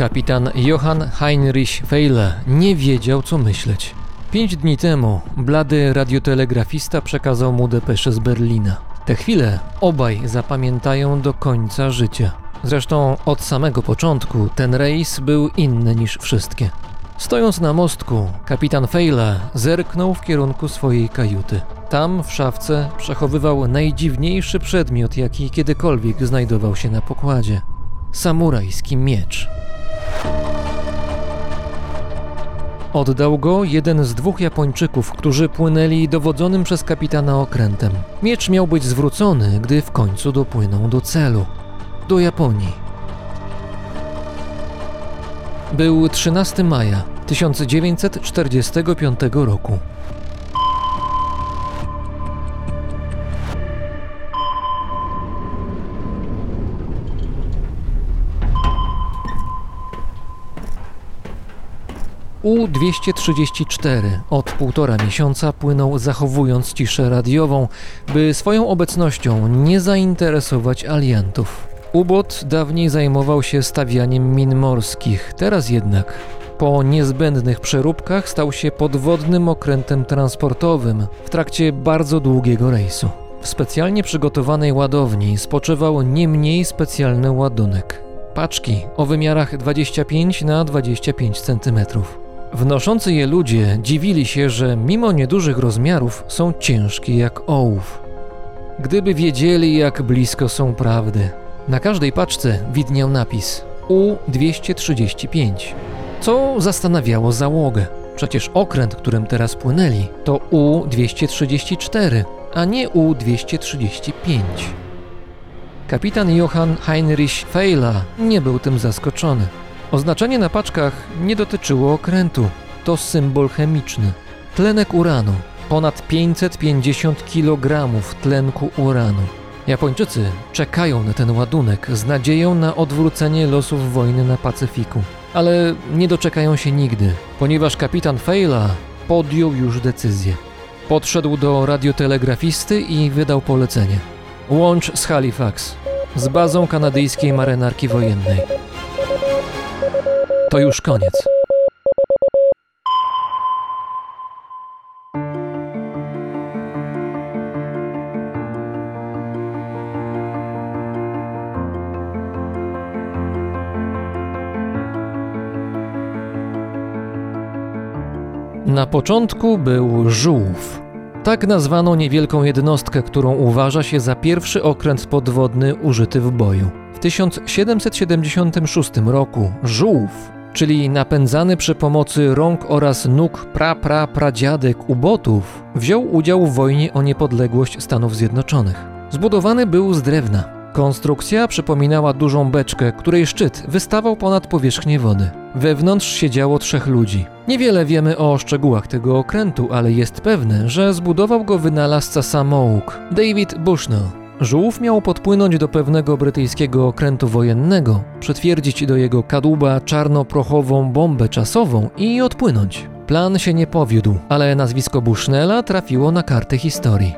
Kapitan Johann Heinrich Feile nie wiedział, co myśleć. Pięć dni temu blady radiotelegrafista przekazał mu depeszę z Berlina. Te chwile obaj zapamiętają do końca życia. Zresztą od samego początku ten rejs był inny niż wszystkie. Stojąc na mostku, kapitan Feile zerknął w kierunku swojej kajuty. Tam w szafce przechowywał najdziwniejszy przedmiot, jaki kiedykolwiek znajdował się na pokładzie samurajski miecz. Oddał go jeden z dwóch Japończyków, którzy płynęli dowodzonym przez kapitana okrętem. Miecz miał być zwrócony, gdy w końcu dopłyną do celu do Japonii. Był 13 maja 1945 roku. U-234 od półtora miesiąca płynął zachowując ciszę radiową, by swoją obecnością nie zainteresować aliantów. Ubot dawniej zajmował się stawianiem min morskich, teraz jednak po niezbędnych przeróbkach stał się podwodnym okrętem transportowym w trakcie bardzo długiego rejsu. W specjalnie przygotowanej ładowni spoczywał nie mniej specjalny ładunek. Paczki o wymiarach 25 na 25 cm. Wnoszący je ludzie dziwili się, że mimo niedużych rozmiarów są ciężkie jak ołów. Gdyby wiedzieli, jak blisko są prawdy. Na każdej paczce widniał napis U-235, co zastanawiało załogę. Przecież okręt, którym teraz płynęli, to U-234, a nie U-235. Kapitan Johann Heinrich Feila nie był tym zaskoczony. Oznaczenie na paczkach nie dotyczyło okrętu. To symbol chemiczny. Tlenek uranu. Ponad 550 kg tlenku uranu. Japończycy czekają na ten ładunek z nadzieją na odwrócenie losów wojny na Pacyfiku. Ale nie doczekają się nigdy, ponieważ kapitan Feila podjął już decyzję. Podszedł do radiotelegrafisty i wydał polecenie. Łącz z Halifax, z bazą kanadyjskiej marynarki wojennej. To już koniec. Na początku był żółw. Tak nazwano niewielką jednostkę, którą uważa się za pierwszy okręt podwodny użyty w boju. W 1776 roku żółw czyli napędzany przy pomocy rąk oraz nóg pra-pra-pradziadek ubotów, wziął udział w wojnie o niepodległość Stanów Zjednoczonych. Zbudowany był z drewna. Konstrukcja przypominała dużą beczkę, której szczyt wystawał ponad powierzchnię wody. Wewnątrz siedziało trzech ludzi. Niewiele wiemy o szczegółach tego okrętu, ale jest pewne, że zbudował go wynalazca samouk David Bushnell. Żółw miał podpłynąć do pewnego brytyjskiego okrętu wojennego, przytwierdzić do jego kadłuba czarno-prochową bombę czasową i odpłynąć. Plan się nie powiódł, ale nazwisko Bushnella trafiło na karty historii.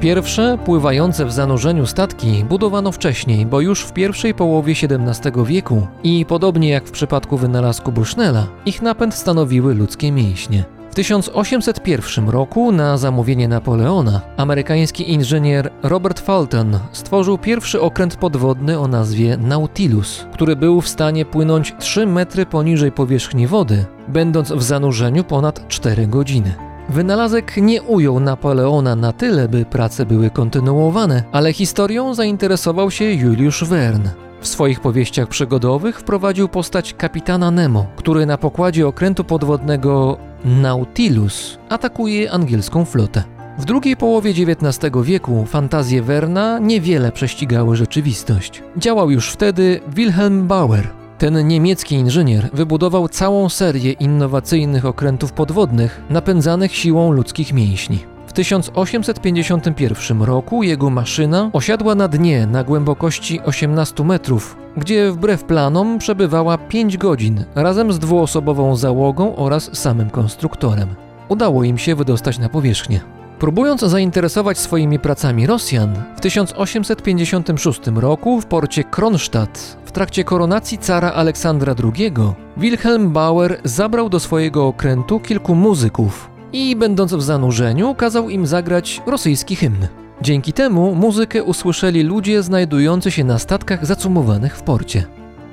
Pierwsze pływające w zanurzeniu statki budowano wcześniej, bo już w pierwszej połowie XVII wieku i podobnie jak w przypadku wynalazku Bushnella, ich napęd stanowiły ludzkie mięśnie. W 1801 roku na zamówienie Napoleona amerykański inżynier Robert Fulton stworzył pierwszy okręt podwodny o nazwie Nautilus, który był w stanie płynąć 3 metry poniżej powierzchni wody, będąc w zanurzeniu ponad 4 godziny. Wynalazek nie ujął Napoleona na tyle, by prace były kontynuowane, ale historią zainteresował się Juliusz Verne. W swoich powieściach przygodowych wprowadził postać kapitana Nemo, który na pokładzie okrętu podwodnego Nautilus atakuje angielską flotę. W drugiej połowie XIX wieku fantazje Werna niewiele prześcigały rzeczywistość. Działał już wtedy Wilhelm Bauer. Ten niemiecki inżynier wybudował całą serię innowacyjnych okrętów podwodnych napędzanych siłą ludzkich mięśni. W 1851 roku jego maszyna osiadła na dnie na głębokości 18 metrów, gdzie wbrew planom przebywała 5 godzin razem z dwuosobową załogą oraz samym konstruktorem. Udało im się wydostać na powierzchnię. Próbując zainteresować swoimi pracami Rosjan, w 1856 roku w porcie Kronstadt w trakcie koronacji cara Aleksandra II Wilhelm Bauer zabrał do swojego okrętu kilku muzyków i będąc w zanurzeniu kazał im zagrać rosyjski hymn. Dzięki temu muzykę usłyszeli ludzie znajdujący się na statkach zacumowanych w porcie.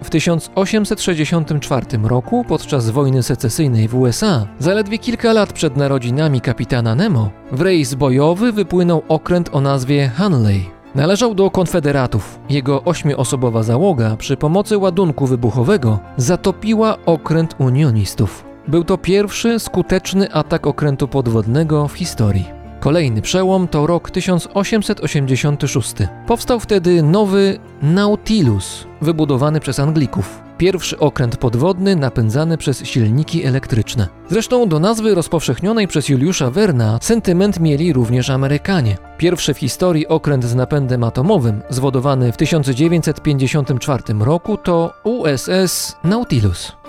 W 1864 roku, podczas wojny secesyjnej w USA, zaledwie kilka lat przed narodzinami kapitana Nemo, w rejs bojowy wypłynął okręt o nazwie Hanley. Należał do konfederatów. Jego ośmioosobowa załoga przy pomocy ładunku wybuchowego zatopiła okręt unionistów. Był to pierwszy skuteczny atak okrętu podwodnego w historii. Kolejny przełom to rok 1886. Powstał wtedy nowy Nautilus, wybudowany przez Anglików. Pierwszy okręt podwodny napędzany przez silniki elektryczne. Zresztą do nazwy rozpowszechnionej przez Juliusza Werna sentyment mieli również Amerykanie. Pierwszy w historii okręt z napędem atomowym, zwodowany w 1954 roku, to USS Nautilus.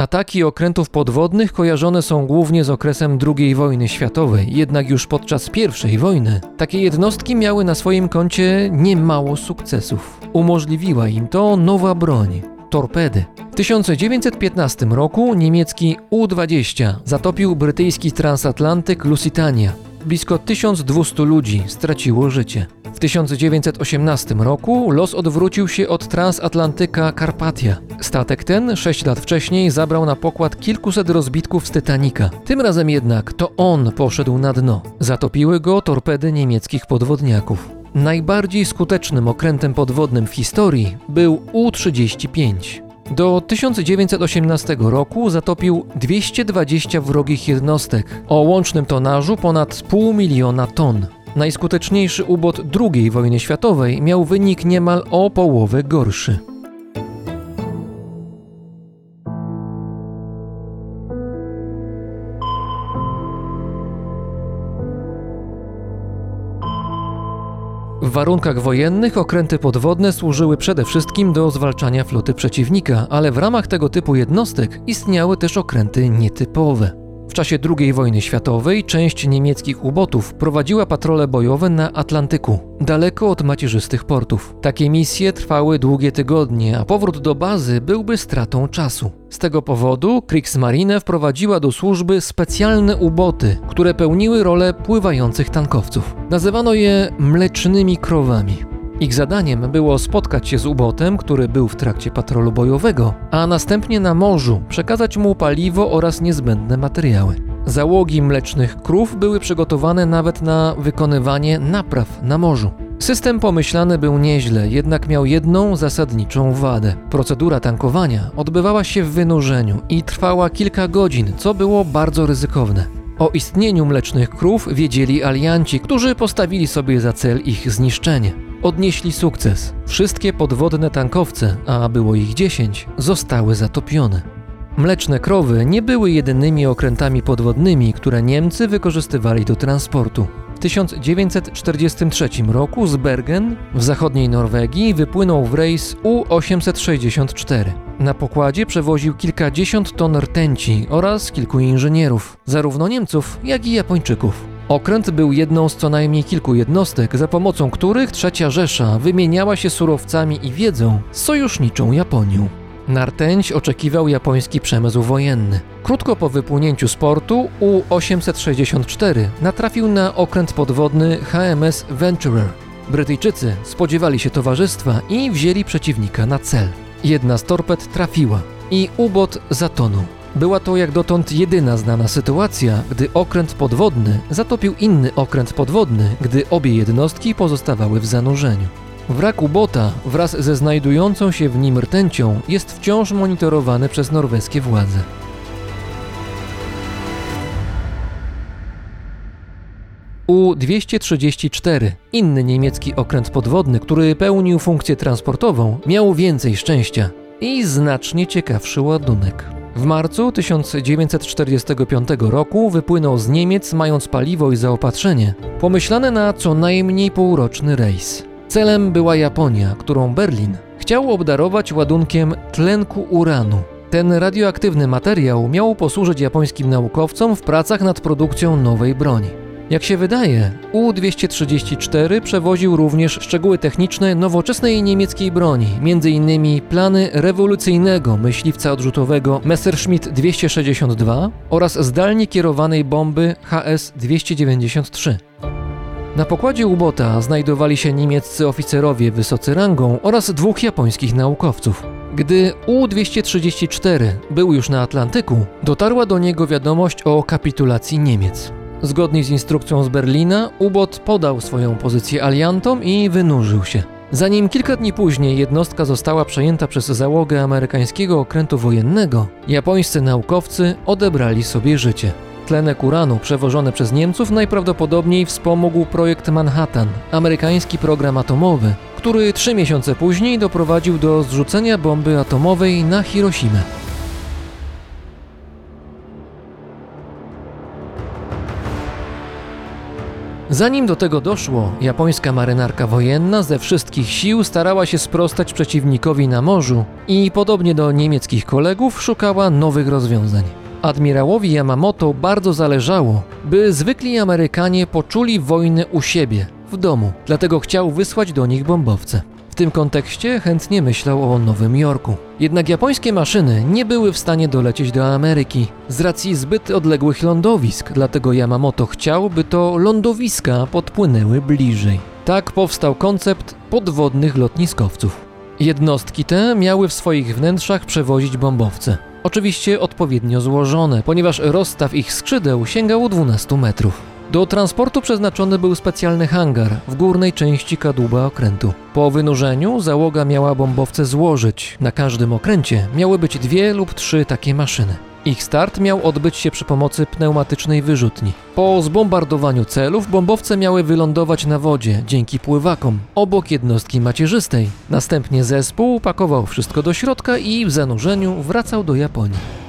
Ataki okrętów podwodnych kojarzone są głównie z okresem II wojny światowej, jednak już podczas I wojny takie jednostki miały na swoim koncie niemało sukcesów. Umożliwiła im to nowa broń torpedy. W 1915 roku niemiecki U-20 zatopił brytyjski transatlantyk Lusitania. Blisko 1200 ludzi straciło życie. W 1918 roku los odwrócił się od transatlantyka Karpatia. Statek ten sześć lat wcześniej zabrał na pokład kilkuset rozbitków z Titanica. Tym razem jednak to on poszedł na dno. Zatopiły go torpedy niemieckich podwodniaków. Najbardziej skutecznym okrętem podwodnym w historii był U-35. Do 1918 roku zatopił 220 wrogich jednostek o łącznym tonażu ponad pół miliona ton. Najskuteczniejszy ubot II wojny światowej miał wynik niemal o połowę gorszy. W warunkach wojennych okręty podwodne służyły przede wszystkim do zwalczania floty przeciwnika, ale w ramach tego typu jednostek istniały też okręty nietypowe. W czasie II wojny światowej część niemieckich ubotów prowadziła patrole bojowe na Atlantyku, daleko od macierzystych portów. Takie misje trwały długie tygodnie, a powrót do bazy byłby stratą czasu. Z tego powodu Kriegsmarine wprowadziła do służby specjalne uboty, które pełniły rolę pływających tankowców. Nazywano je mlecznymi krowami. Ich zadaniem było spotkać się z ubotem, który był w trakcie patrolu bojowego, a następnie na morzu przekazać mu paliwo oraz niezbędne materiały. Załogi mlecznych krów były przygotowane nawet na wykonywanie napraw na morzu. System pomyślany był nieźle, jednak miał jedną zasadniczą wadę. Procedura tankowania odbywała się w wynurzeniu i trwała kilka godzin, co było bardzo ryzykowne. O istnieniu mlecznych krów wiedzieli alianci, którzy postawili sobie za cel ich zniszczenie odnieśli sukces. Wszystkie podwodne tankowce, a było ich 10, zostały zatopione. Mleczne krowy nie były jedynymi okrętami podwodnymi, które Niemcy wykorzystywali do transportu. W 1943 roku z Bergen w zachodniej Norwegii wypłynął w rejs U-864. Na pokładzie przewoził kilkadziesiąt ton rtęci oraz kilku inżynierów, zarówno Niemców, jak i Japończyków. Okręt był jedną z co najmniej kilku jednostek, za pomocą których Trzecia Rzesza wymieniała się surowcami i wiedzą z sojuszniczą Japonią. Na rtęć oczekiwał japoński przemysł wojenny. Krótko po wypłynięciu z portu U-864 natrafił na okręt podwodny HMS Venturer. Brytyjczycy spodziewali się towarzystwa i wzięli przeciwnika na cel. Jedna z torped trafiła i ubot zatonął. Była to jak dotąd jedyna znana sytuacja, gdy okręt podwodny zatopił inny okręt podwodny, gdy obie jednostki pozostawały w zanurzeniu. Wrak ubota wraz ze znajdującą się w nim rtęcią jest wciąż monitorowany przez norweskie władze. U-234, inny niemiecki okręt podwodny, który pełnił funkcję transportową, miał więcej szczęścia i znacznie ciekawszy ładunek. W marcu 1945 roku wypłynął z Niemiec mając paliwo i zaopatrzenie, pomyślane na co najmniej półroczny rejs. Celem była Japonia, którą Berlin chciał obdarować ładunkiem tlenku uranu. Ten radioaktywny materiał miał posłużyć japońskim naukowcom w pracach nad produkcją nowej broni. Jak się wydaje, U-234 przewoził również szczegóły techniczne nowoczesnej niemieckiej broni, m.in. plany rewolucyjnego myśliwca odrzutowego Messerschmitt 262 oraz zdalnie kierowanej bomby HS-293. Na pokładzie ubota znajdowali się niemieccy oficerowie wysocy rangą oraz dwóch japońskich naukowców. Gdy U-234 był już na Atlantyku, dotarła do niego wiadomość o kapitulacji Niemiec. Zgodnie z instrukcją z Berlina, ubot podał swoją pozycję aliantom i wynurzył się. Zanim kilka dni później jednostka została przejęta przez załogę amerykańskiego okrętu wojennego, japońscy naukowcy odebrali sobie życie. Tlenek uranu przewożony przez Niemców najprawdopodobniej wspomógł projekt Manhattan, amerykański program atomowy, który trzy miesiące później doprowadził do zrzucenia bomby atomowej na Hiroshimę. Zanim do tego doszło, japońska marynarka wojenna ze wszystkich sił starała się sprostać przeciwnikowi na morzu i podobnie do niemieckich kolegów szukała nowych rozwiązań. Admirałowi Yamamoto bardzo zależało, by zwykli Amerykanie poczuli wojnę u siebie, w domu, dlatego chciał wysłać do nich bombowce. Tym kontekście chętnie myślał o Nowym Jorku. Jednak japońskie maszyny nie były w stanie dolecieć do Ameryki z racji zbyt odległych lądowisk, dlatego Yamamoto chciał, by to lądowiska podpłynęły bliżej. Tak powstał koncept podwodnych lotniskowców. Jednostki te miały w swoich wnętrzach przewozić bombowce. Oczywiście odpowiednio złożone, ponieważ rozstaw ich skrzydeł sięgał 12 metrów. Do transportu przeznaczony był specjalny hangar w górnej części kadłuba okrętu. Po wynurzeniu załoga miała bombowce złożyć. Na każdym okręcie miały być dwie lub trzy takie maszyny. Ich start miał odbyć się przy pomocy pneumatycznej wyrzutni. Po zbombardowaniu celów bombowce miały wylądować na wodzie dzięki pływakom obok jednostki macierzystej. Następnie zespół pakował wszystko do środka i w zanurzeniu wracał do Japonii.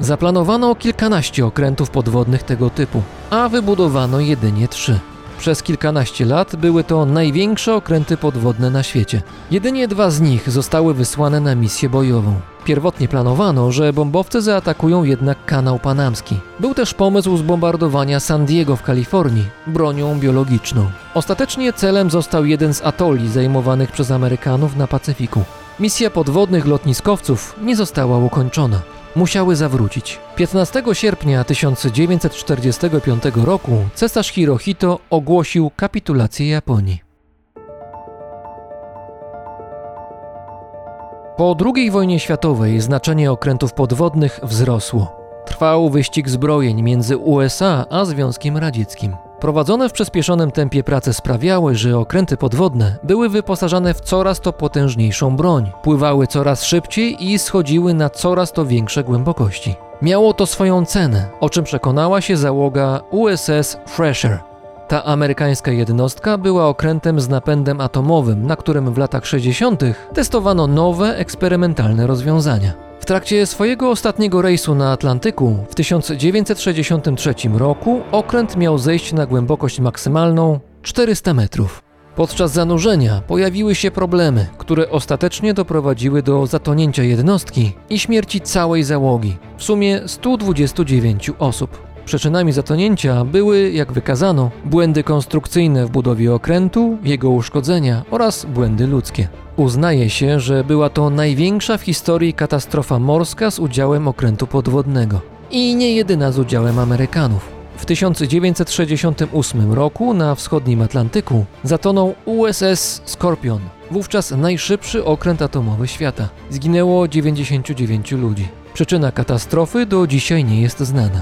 Zaplanowano kilkanaście okrętów podwodnych tego typu, a wybudowano jedynie trzy. Przez kilkanaście lat były to największe okręty podwodne na świecie. Jedynie dwa z nich zostały wysłane na misję bojową. Pierwotnie planowano, że bombowce zaatakują jednak kanał panamski. Był też pomysł zbombardowania San Diego w Kalifornii bronią biologiczną. Ostatecznie celem został jeden z atoli zajmowanych przez Amerykanów na Pacyfiku. Misja podwodnych lotniskowców nie została ukończona musiały zawrócić. 15 sierpnia 1945 roku cesarz Hirohito ogłosił kapitulację Japonii. Po II wojnie światowej znaczenie okrętów podwodnych wzrosło. Trwał wyścig zbrojeń między USA a Związkiem Radzieckim. Prowadzone w przyspieszonym tempie prace sprawiały, że okręty podwodne były wyposażane w coraz to potężniejszą broń, pływały coraz szybciej i schodziły na coraz to większe głębokości. Miało to swoją cenę, o czym przekonała się załoga USS Fresher. Ta amerykańska jednostka była okrętem z napędem atomowym, na którym w latach 60. testowano nowe, eksperymentalne rozwiązania trakcie swojego ostatniego rejsu na Atlantyku w 1963 roku okręt miał zejść na głębokość maksymalną 400 metrów. Podczas zanurzenia pojawiły się problemy, które ostatecznie doprowadziły do zatonięcia jednostki i śmierci całej załogi, w sumie 129 osób. Przyczynami zatonięcia były, jak wykazano, błędy konstrukcyjne w budowie okrętu, jego uszkodzenia oraz błędy ludzkie. Uznaje się, że była to największa w historii katastrofa morska z udziałem okrętu podwodnego. I nie jedyna z udziałem Amerykanów. W 1968 roku na wschodnim Atlantyku zatonął USS Scorpion, wówczas najszybszy okręt atomowy świata. Zginęło 99 ludzi. Przyczyna katastrofy do dzisiaj nie jest znana.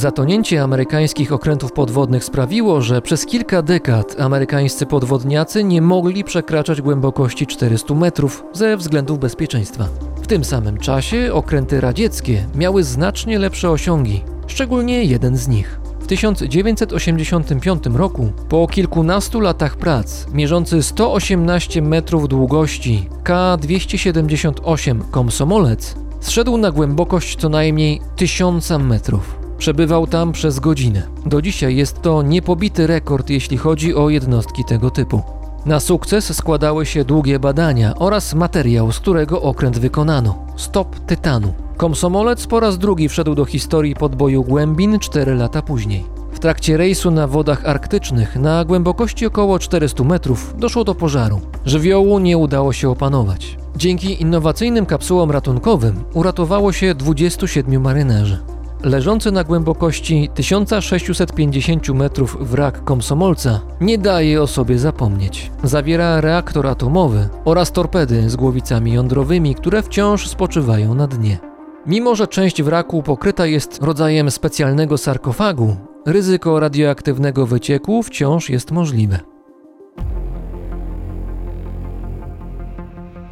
Zatonięcie amerykańskich okrętów podwodnych sprawiło, że przez kilka dekad amerykańscy podwodniacy nie mogli przekraczać głębokości 400 metrów ze względów bezpieczeństwa. W tym samym czasie okręty radzieckie miały znacznie lepsze osiągi, szczególnie jeden z nich. W 1985 roku, po kilkunastu latach prac, mierzący 118 metrów długości K-278 Komsomolec zszedł na głębokość co najmniej 1000 metrów. Przebywał tam przez godzinę. Do dzisiaj jest to niepobity rekord, jeśli chodzi o jednostki tego typu. Na sukces składały się długie badania oraz materiał, z którego okręt wykonano stop tytanu. Komsomolec po raz drugi wszedł do historii podboju głębin 4 lata później. W trakcie rejsu na wodach arktycznych na głębokości około 400 metrów doszło do pożaru. Żywiołu nie udało się opanować. Dzięki innowacyjnym kapsułom ratunkowym uratowało się 27 marynarzy. Leżący na głębokości 1650 metrów wrak komsomolca nie daje o sobie zapomnieć. Zawiera reaktor atomowy oraz torpedy z głowicami jądrowymi, które wciąż spoczywają na dnie. Mimo, że część wraku pokryta jest rodzajem specjalnego sarkofagu, ryzyko radioaktywnego wycieku wciąż jest możliwe.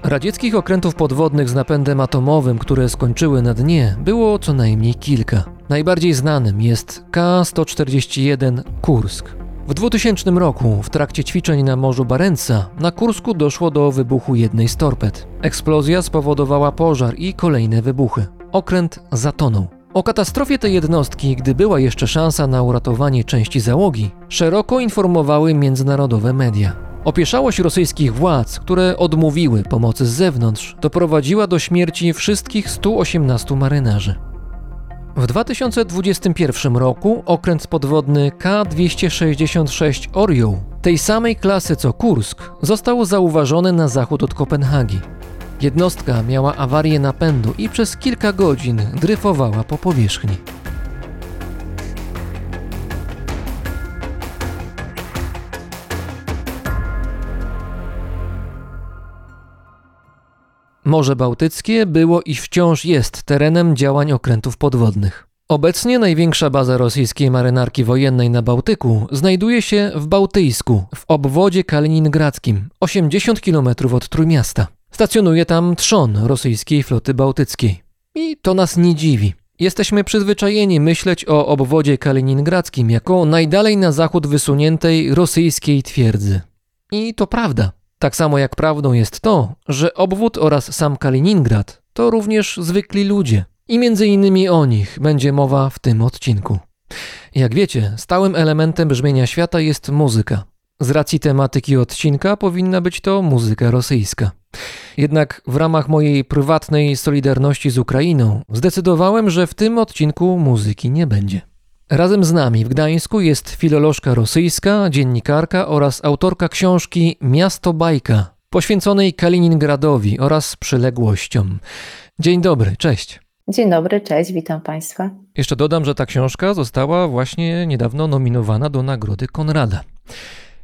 Radzieckich okrętów podwodnych z napędem atomowym, które skończyły na dnie, było co najmniej kilka. Najbardziej znanym jest K-141 Kursk. W 2000 roku, w trakcie ćwiczeń na Morzu Barenca, na Kursku doszło do wybuchu jednej z torped. Eksplozja spowodowała pożar i kolejne wybuchy. Okręt zatonął. O katastrofie tej jednostki, gdy była jeszcze szansa na uratowanie części załogi, szeroko informowały międzynarodowe media. Opieszałość rosyjskich władz, które odmówiły pomocy z zewnątrz, doprowadziła do śmierci wszystkich 118 marynarzy. W 2021 roku okręt podwodny K-266 Oriole, tej samej klasy co Kursk, został zauważony na zachód od Kopenhagi. Jednostka miała awarię napędu i przez kilka godzin dryfowała po powierzchni. Morze Bałtyckie było i wciąż jest terenem działań okrętów podwodnych. Obecnie największa baza rosyjskiej marynarki wojennej na Bałtyku znajduje się w Bałtyjsku, w obwodzie kaliningradzkim, 80 km od Trójmiasta. Stacjonuje tam trzon rosyjskiej floty bałtyckiej. I to nas nie dziwi. Jesteśmy przyzwyczajeni myśleć o obwodzie kaliningradzkim jako najdalej na zachód wysuniętej rosyjskiej twierdzy. I to prawda. Tak samo jak prawdą jest to, że obwód oraz sam Kaliningrad to również zwykli ludzie. I między innymi o nich będzie mowa w tym odcinku. Jak wiecie, stałym elementem brzmienia świata jest muzyka. Z racji tematyki odcinka powinna być to muzyka rosyjska. Jednak w ramach mojej prywatnej solidarności z Ukrainą zdecydowałem, że w tym odcinku muzyki nie będzie. Razem z nami w Gdańsku jest filolożka rosyjska, dziennikarka oraz autorka książki Miasto Bajka, poświęconej Kaliningradowi oraz przyległościom. Dzień dobry, cześć. Dzień dobry, cześć, witam Państwa. Jeszcze dodam, że ta książka została właśnie niedawno nominowana do Nagrody Konrada.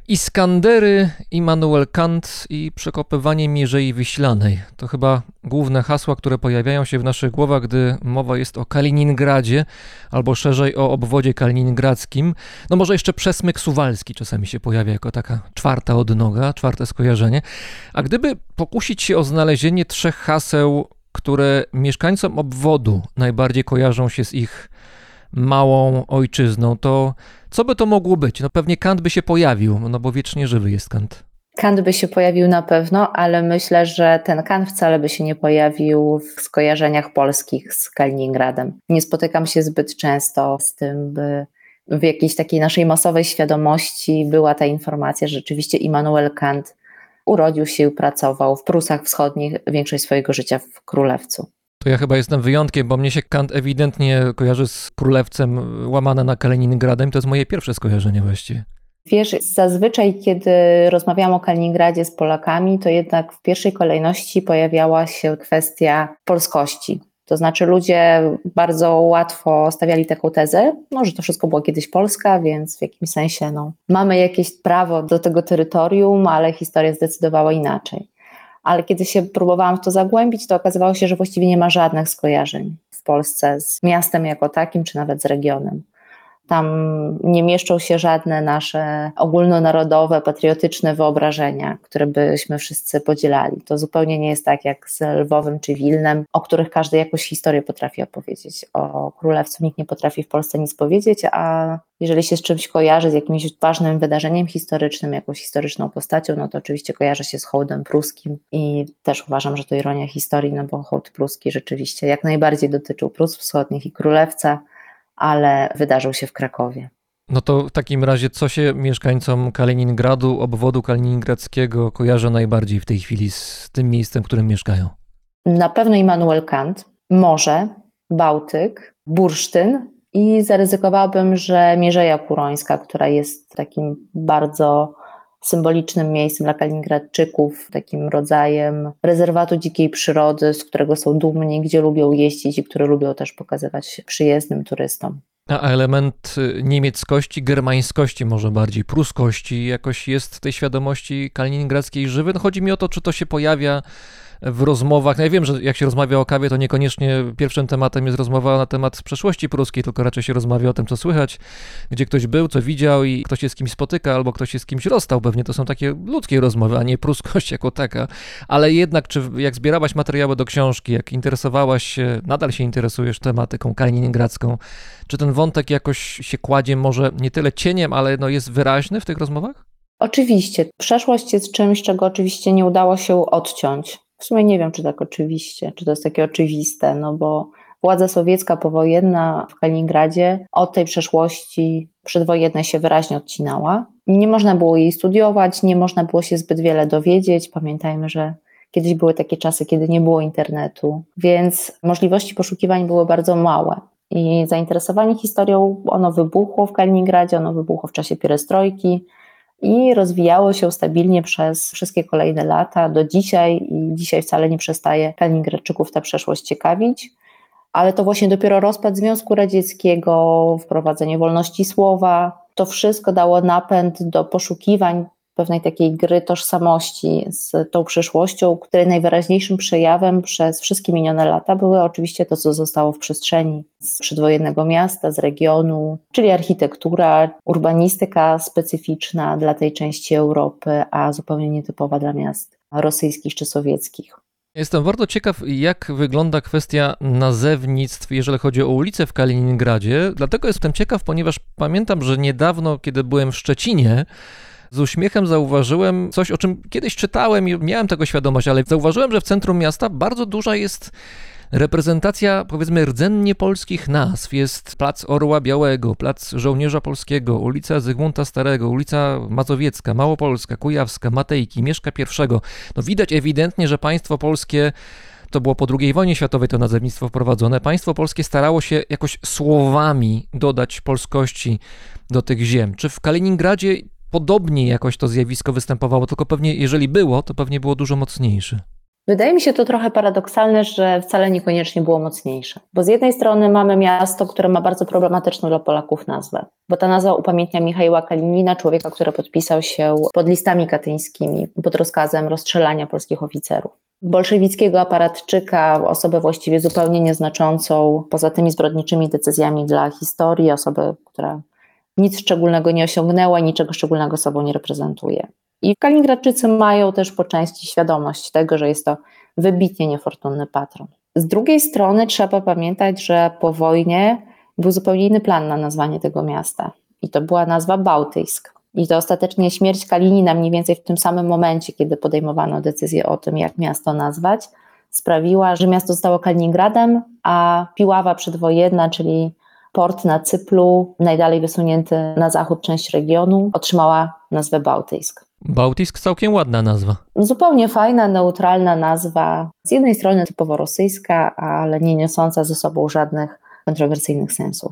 Iskandery, Immanuel Kant i przekopywanie Mierzei Wiślanej. To chyba główne hasła, które pojawiają się w naszych głowach, gdy mowa jest o Kaliningradzie, albo szerzej o obwodzie kaliningradzkim. No może jeszcze przesmyk suwalski czasami się pojawia jako taka czwarta odnoga, czwarte skojarzenie. A gdyby pokusić się o znalezienie trzech haseł, które mieszkańcom obwodu najbardziej kojarzą się z ich małą ojczyzną, to co by to mogło być? No pewnie Kant by się pojawił, no bo wiecznie żywy jest Kant. Kant by się pojawił na pewno, ale myślę, że ten Kant wcale by się nie pojawił w skojarzeniach polskich z Kaliningradem. Nie spotykam się zbyt często z tym, by w jakiejś takiej naszej masowej świadomości była ta informacja, że rzeczywiście Immanuel Kant urodził się i pracował w Prusach Wschodnich większość swojego życia w Królewcu. To ja chyba jestem wyjątkiem, bo mnie się Kant ewidentnie kojarzy z królewcem łamane na Kaliningradem. To jest moje pierwsze skojarzenie właściwie. Wiesz, zazwyczaj, kiedy rozmawiałam o Kaliningradzie z Polakami, to jednak w pierwszej kolejności pojawiała się kwestia polskości. To znaczy, ludzie bardzo łatwo stawiali taką tezę, no, że to wszystko było kiedyś Polska, więc w jakimś sensie no, mamy jakieś prawo do tego terytorium, ale historia zdecydowała inaczej. Ale kiedy się próbowałam w to zagłębić, to okazywało się, że właściwie nie ma żadnych skojarzeń w Polsce z miastem jako takim, czy nawet z regionem. Tam nie mieszczą się żadne nasze ogólnonarodowe, patriotyczne wyobrażenia, które byśmy wszyscy podzielali. To zupełnie nie jest tak jak z Lwowem czy Wilnem, o których każdy jakąś historię potrafi opowiedzieć. O królewcu nikt nie potrafi w Polsce nic powiedzieć, a jeżeli się z czymś kojarzy, z jakimś ważnym wydarzeniem historycznym, jakąś historyczną postacią, no to oczywiście kojarzy się z hołdem pruskim i też uważam, że to ironia historii, no bo hołd pruski rzeczywiście jak najbardziej dotyczył Prus Wschodnich i Królewca ale wydarzył się w Krakowie. No to w takim razie, co się mieszkańcom Kaliningradu, obwodu kaliningradzkiego kojarzy najbardziej w tej chwili z tym miejscem, w którym mieszkają? Na pewno Immanuel Kant, morze, Bałtyk, bursztyn i zaryzykowałabym, że Mierzeja Kurońska, która jest takim bardzo symbolicznym miejscem dla Kaliningradczyków, takim rodzajem rezerwatu dzikiej przyrody, z którego są dumni, gdzie lubią jeździć i które lubią też pokazywać przyjezdnym turystom. A element y, niemieckości, germańskości, może bardziej pruskości, jakoś jest w tej świadomości kaliningradzkiej żywy? No chodzi mi o to, czy to się pojawia w rozmowach. No ja wiem, że jak się rozmawia o kawie, to niekoniecznie pierwszym tematem jest rozmowa na temat przeszłości pruskiej, tylko raczej się rozmawia o tym, co słychać, gdzie ktoś był, co widział i ktoś się z kimś spotyka, albo ktoś się z kimś rozstał. Pewnie to są takie ludzkie rozmowy, a nie pruskość jako taka. Ale jednak, czy jak zbierałaś materiały do książki, jak interesowałaś się, nadal się interesujesz tematyką kaliningradzką, czy ten wątek jakoś się kładzie może nie tyle cieniem, ale no jest wyraźny w tych rozmowach? Oczywiście. Przeszłość jest czymś, czego oczywiście nie udało się odciąć. W sumie nie wiem, czy tak oczywiście, czy to jest takie oczywiste, no bo władza sowiecka powojenna w Kaliningradzie od tej przeszłości przedwojennej się wyraźnie odcinała. Nie można było jej studiować, nie można było się zbyt wiele dowiedzieć. Pamiętajmy, że kiedyś były takie czasy, kiedy nie było internetu, więc możliwości poszukiwań były bardzo małe. I zainteresowanie historią, ono wybuchło w Kaliningradzie, ono wybuchło w czasie pierestrojki i rozwijało się stabilnie przez wszystkie kolejne lata do dzisiaj i dzisiaj wcale nie przestaje Kaliningradczyków ta przeszłość ciekawić. Ale to właśnie dopiero rozpad Związku Radzieckiego, wprowadzenie wolności słowa, to wszystko dało napęd do poszukiwań pewnej takiej gry tożsamości z tą przyszłością, której najwyraźniejszym przejawem przez wszystkie minione lata były oczywiście to, co zostało w przestrzeni z przedwojennego miasta, z regionu, czyli architektura, urbanistyka specyficzna dla tej części Europy, a zupełnie nietypowa dla miast rosyjskich czy sowieckich. Jestem bardzo ciekaw, jak wygląda kwestia nazewnictw, jeżeli chodzi o ulice w Kaliningradzie. Dlatego jestem ciekaw, ponieważ pamiętam, że niedawno, kiedy byłem w Szczecinie, z uśmiechem zauważyłem coś, o czym kiedyś czytałem i miałem tego świadomość, ale zauważyłem, że w centrum miasta bardzo duża jest reprezentacja, powiedzmy, rdzennie polskich nazw. Jest Plac Orła Białego, Plac Żołnierza Polskiego, ulica Zygmunta Starego, ulica Mazowiecka, Małopolska, Kujawska, Matejki, Mieszka I. No widać ewidentnie, że państwo polskie to było po II wojnie światowej to nazewnictwo wprowadzone. Państwo polskie starało się jakoś słowami dodać polskości do tych ziem. Czy w Kaliningradzie podobnie jakoś to zjawisko występowało, tylko pewnie jeżeli było, to pewnie było dużo mocniejsze. Wydaje mi się to trochę paradoksalne, że wcale niekoniecznie było mocniejsze. Bo z jednej strony mamy miasto, które ma bardzo problematyczną dla Polaków nazwę, bo ta nazwa upamiętnia Michała Kalinina, człowieka, który podpisał się pod listami katyńskimi, pod rozkazem rozstrzelania polskich oficerów. Bolszewickiego aparatczyka, osobę właściwie zupełnie nieznaczącą, poza tymi zbrodniczymi decyzjami dla historii, osobę, która nic szczególnego nie osiągnęła, niczego szczególnego sobą nie reprezentuje. I Kaliningradczycy mają też po części świadomość tego, że jest to wybitnie niefortunny patron. Z drugiej strony trzeba pamiętać, że po wojnie był zupełnie inny plan na nazwanie tego miasta. I to była nazwa Bałtyjsk. I to ostatecznie śmierć Kalinina mniej więcej w tym samym momencie, kiedy podejmowano decyzję o tym, jak miasto nazwać, sprawiła, że miasto zostało Kaliningradem, a Piława przedwojenna, czyli port na Cyplu, najdalej wysunięty na zachód część regionu, otrzymała nazwę Bałtyjsk. Bałtysk całkiem ładna nazwa. Zupełnie fajna, neutralna nazwa. Z jednej strony typowo rosyjska, ale nie niosąca ze sobą żadnych kontrowersyjnych sensów.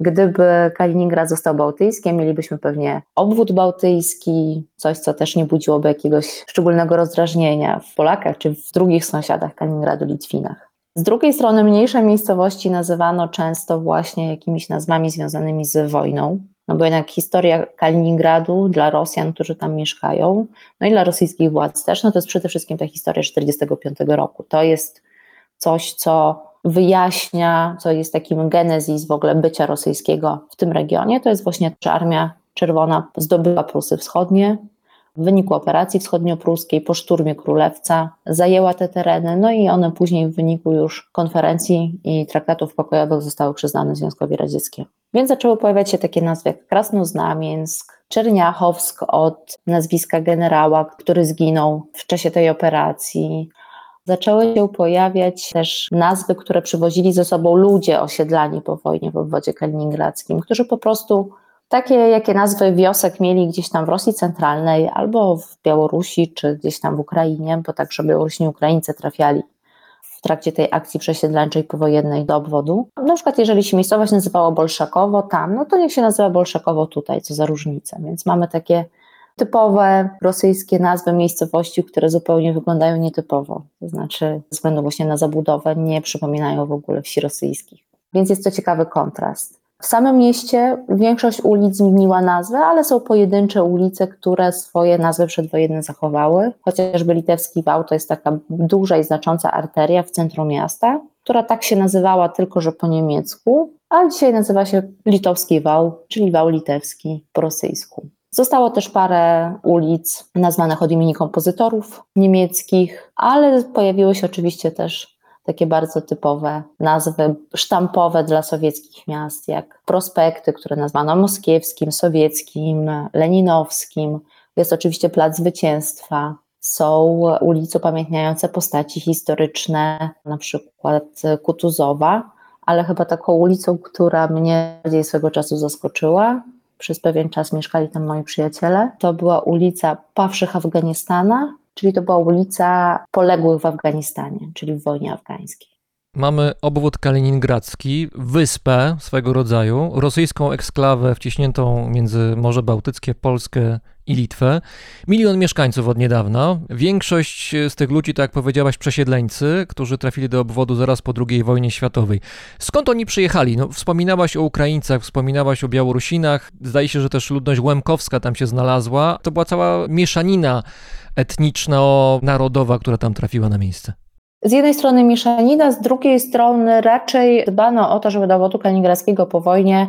Gdyby Kaliningrad został bałtyckim, mielibyśmy pewnie obwód bałtycki, coś, co też nie budziłoby jakiegoś szczególnego rozdrażnienia w Polakach czy w drugich sąsiadach Kaliningradu, Litwinach. Z drugiej strony mniejsze miejscowości nazywano często właśnie jakimiś nazwami związanymi z wojną, no bo jednak historia Kaliningradu dla Rosjan, którzy tam mieszkają, no i dla rosyjskich władz też, no to jest przede wszystkim ta historia 1945 roku. To jest coś, co wyjaśnia, co jest takim genezis w ogóle bycia rosyjskiego w tym regionie, to jest właśnie, że Armia Czerwona zdobyła Prusy Wschodnie, w wyniku operacji wschodniopruskiej po szturmie Królewca zajęła te tereny, no i one później w wyniku już konferencji i traktatów pokojowych zostały przyznane Związkowi Radzieckiemu. Więc zaczęły pojawiać się takie nazwy jak Krasnoznamiensk, Czerniachowsk od nazwiska generała, który zginął w czasie tej operacji. Zaczęły się pojawiać też nazwy, które przywozili ze sobą ludzie osiedlani po wojnie w obwodzie kaliningradzkim, którzy po prostu takie, jakie nazwy wiosek mieli gdzieś tam w Rosji Centralnej albo w Białorusi, czy gdzieś tam w Ukrainie, bo także Białorusini Ukraińcy trafiali w trakcie tej akcji przesiedleńczej powojennej do obwodu. Na przykład jeżeli się miejscowość nazywała Bolszakowo tam, no to niech się nazywa Bolszakowo tutaj, co za różnica. Więc mamy takie typowe rosyjskie nazwy miejscowości, które zupełnie wyglądają nietypowo. To znaczy ze względu właśnie na zabudowę nie przypominają w ogóle wsi rosyjskich. Więc jest to ciekawy kontrast. W samym mieście większość ulic zmieniła nazwę, ale są pojedyncze ulice, które swoje nazwy przedwojenne zachowały. Chociażby Litewski Wał to jest taka duża i znacząca arteria w centrum miasta, która tak się nazywała tylko, że po niemiecku, a dzisiaj nazywa się Litowski Wał, czyli Wał Litewski po rosyjsku. Zostało też parę ulic nazwanych od imieni kompozytorów niemieckich, ale pojawiły się oczywiście też takie bardzo typowe nazwy sztampowe dla sowieckich miast, jak prospekty, które nazwano moskiewskim, sowieckim, leninowskim. Jest oczywiście Plac Zwycięstwa. Są ulice upamiętniające postaci historyczne, na przykład Kutuzowa, ale chyba taką ulicą, która mnie bardziej swego czasu zaskoczyła, przez pewien czas mieszkali tam moi przyjaciele, to była ulica Pawszych Afganistana, czyli to była ulica poległych w Afganistanie, czyli w wojnie afgańskiej. Mamy obwód kaliningradzki, wyspę swego rodzaju, rosyjską eksklawę wciśniętą między Morze Bałtyckie, Polskę i Litwę. Milion mieszkańców od niedawna. Większość z tych ludzi, tak jak powiedziałaś, przesiedleńcy, którzy trafili do obwodu zaraz po II wojnie światowej. Skąd oni przyjechali? No, wspominałaś o Ukraińcach, wspominałaś o Białorusinach. Zdaje się, że też ludność łemkowska tam się znalazła. To była cała mieszanina etniczno-narodowa, która tam trafiła na miejsce. Z jednej strony mieszanina, z drugiej strony raczej dbano o to, żeby do obwodu kaliningradzkiego po wojnie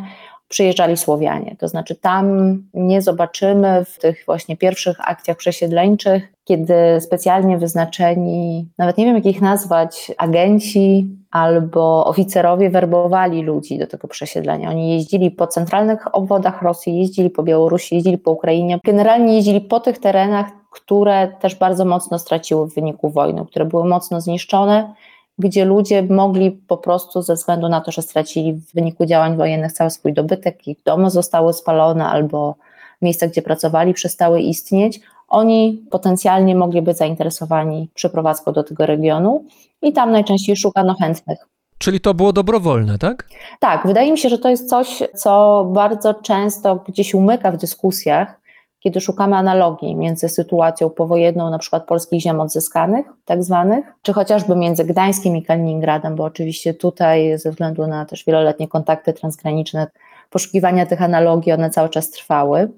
przyjeżdżali Słowianie. To znaczy tam nie zobaczymy w tych właśnie pierwszych akcjach przesiedleńczych, kiedy specjalnie wyznaczeni, nawet nie wiem jak ich nazwać, agenci albo oficerowie werbowali ludzi do tego przesiedlenia. Oni jeździli po centralnych obwodach Rosji, jeździli po Białorusi, jeździli po Ukrainie. Generalnie jeździli po tych terenach, które też bardzo mocno straciły w wyniku wojny, które były mocno zniszczone, gdzie ludzie mogli po prostu ze względu na to, że stracili w wyniku działań wojennych cały swój dobytek, ich domy zostały spalone albo miejsca, gdzie pracowali, przestały istnieć, oni potencjalnie mogli być zainteresowani przeprowadzką do tego regionu i tam najczęściej szukano chętnych. Czyli to było dobrowolne, tak? Tak, wydaje mi się, że to jest coś, co bardzo często gdzieś umyka w dyskusjach, kiedy szukamy analogii między sytuacją powojenną na przykład polskich ziem odzyskanych, tak zwanych, czy chociażby między Gdańskiem i Kaliningradem, bo oczywiście tutaj ze względu na też wieloletnie kontakty transgraniczne, poszukiwania tych analogii, one cały czas trwały.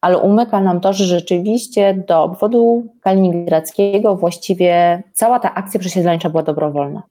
Ale umyka nam to, że rzeczywiście do obwodu kaliningradzkiego właściwie cała ta akcja przesiedleńcza była dobrowolna.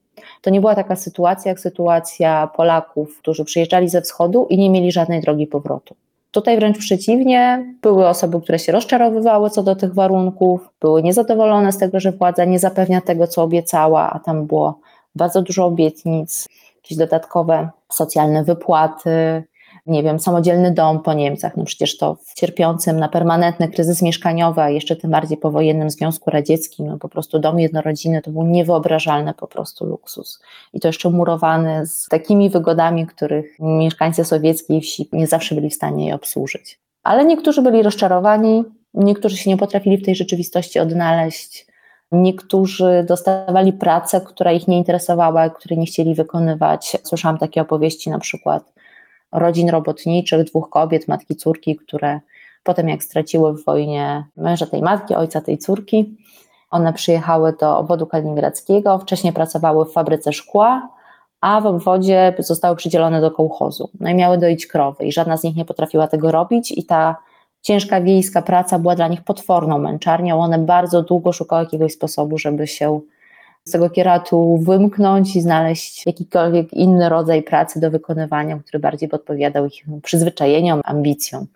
To nie była taka sytuacja jak sytuacja Polaków, którzy przyjeżdżali ze wschodu i nie mieli żadnej drogi powrotu. Tutaj wręcz przeciwnie, były osoby, które się rozczarowywały co do tych warunków, były niezadowolone z tego, że władza nie zapewnia tego, co obiecała, a tam było bardzo dużo obietnic, jakieś dodatkowe socjalne wypłaty, nie wiem, samodzielny dom po Niemcach, no przecież to w cierpiącym na permanentny kryzys mieszkaniowy, a jeszcze tym bardziej po wojennym Związku Radzieckim, no po prostu dom jednorodzinny to był niewyobrażalny po prostu luksus. I to jeszcze murowany z takimi wygodami, których mieszkańcy sowieckiej wsi nie zawsze byli w stanie je obsłużyć. Ale niektórzy byli rozczarowani, niektórzy się nie potrafili w tej rzeczywistości odnaleźć, Niektórzy dostawali pracę, która ich nie interesowała, której nie chcieli wykonywać. Słyszałam takie opowieści na przykład rodzin robotniczych, dwóch kobiet, matki, córki, które potem jak straciły w wojnie męża tej matki, ojca tej córki, one przyjechały do obwodu kaliningradzkiego, wcześniej pracowały w fabryce szkła, a w obwodzie zostały przydzielone do kołchozu. No i miały doić krowy i żadna z nich nie potrafiła tego robić i ta ciężka wiejska praca była dla nich potworną męczarnią. One bardzo długo szukały jakiegoś sposobu, żeby się z tego kieratu wymknąć i znaleźć jakikolwiek inny rodzaj pracy do wykonywania, który bardziej podpowiadał ich przyzwyczajeniom, ambicjom,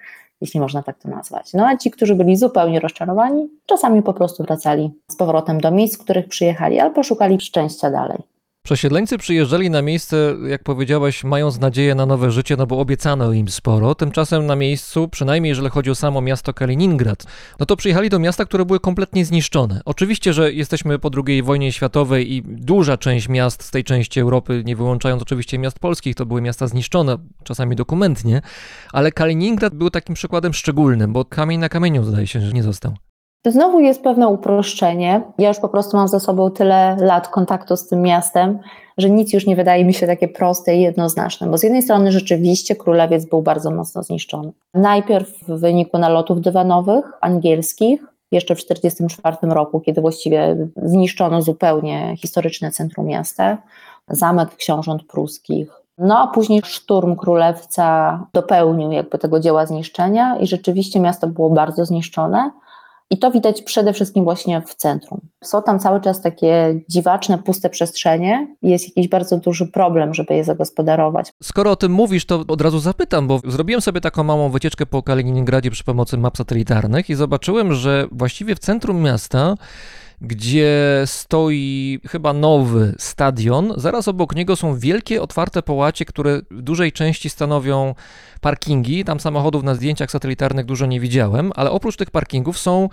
jeśli można tak to nazwać. No a ci, którzy byli zupełnie rozczarowani, czasami po prostu wracali z powrotem do miejsc, w których przyjechali, albo szukali szczęścia dalej. Przesiedleńcy przyjeżdżali na miejsce, jak powiedziałaś, mając nadzieję na nowe życie, no bo obiecano im sporo. Tymczasem na miejscu, przynajmniej jeżeli chodzi o samo miasto Kaliningrad, no to przyjechali do miasta, które były kompletnie zniszczone. Oczywiście, że jesteśmy po II wojnie światowej i duża część miast z tej części Europy, nie wyłączając oczywiście miast polskich, to były miasta zniszczone, czasami dokumentnie, ale Kaliningrad był takim przykładem szczególnym, bo kamień na kamieniu zdaje się, że nie został. To znowu jest pewne uproszczenie. Ja już po prostu mam za sobą tyle lat kontaktu z tym miastem, że nic już nie wydaje mi się takie proste i jednoznaczne, bo z jednej strony rzeczywiście królewiec był bardzo mocno zniszczony. Najpierw w wyniku nalotów dywanowych angielskich, jeszcze w 1944 roku, kiedy właściwie zniszczono zupełnie historyczne centrum miasta, zamek książąt pruskich. No a później szturm królewca dopełnił jakby tego dzieła zniszczenia i rzeczywiście miasto było bardzo zniszczone. I to widać przede wszystkim właśnie w centrum. Są tam cały czas takie dziwaczne, puste przestrzenie jest jakiś bardzo duży problem, żeby je zagospodarować. Skoro o tym mówisz, to od razu zapytam, bo zrobiłem sobie taką małą wycieczkę po Kaliningradzie przy pomocy map satelitarnych i zobaczyłem, że właściwie w centrum miasta gdzie stoi chyba nowy stadion. Zaraz obok niego są wielkie, otwarte połacie, które w dużej części stanowią parkingi. Tam samochodów na zdjęciach satelitarnych dużo nie widziałem, ale oprócz tych parkingów są,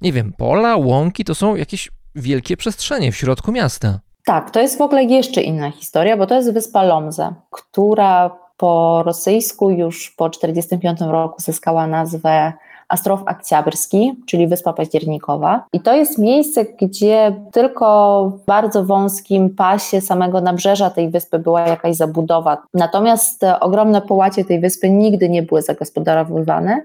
nie wiem, pola, łąki, to są jakieś wielkie przestrzenie w środku miasta. Tak, to jest w ogóle jeszcze inna historia, bo to jest wyspa Lomze, która po rosyjsku już po 1945 roku zyskała nazwę Astrow Akcjabryski, czyli Wyspa Październikowa. I to jest miejsce, gdzie tylko w bardzo wąskim pasie samego nabrzeża tej wyspy była jakaś zabudowa. Natomiast ogromne połacie tej wyspy nigdy nie były zagospodarowywane.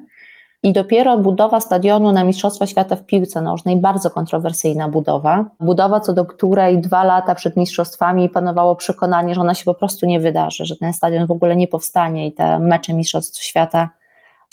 I dopiero budowa stadionu na Mistrzostwa Świata w piłce nożnej, bardzo kontrowersyjna budowa. Budowa, co do której dwa lata przed mistrzostwami panowało przekonanie, że ona się po prostu nie wydarzy, że ten stadion w ogóle nie powstanie i te mecze Mistrzostw Świata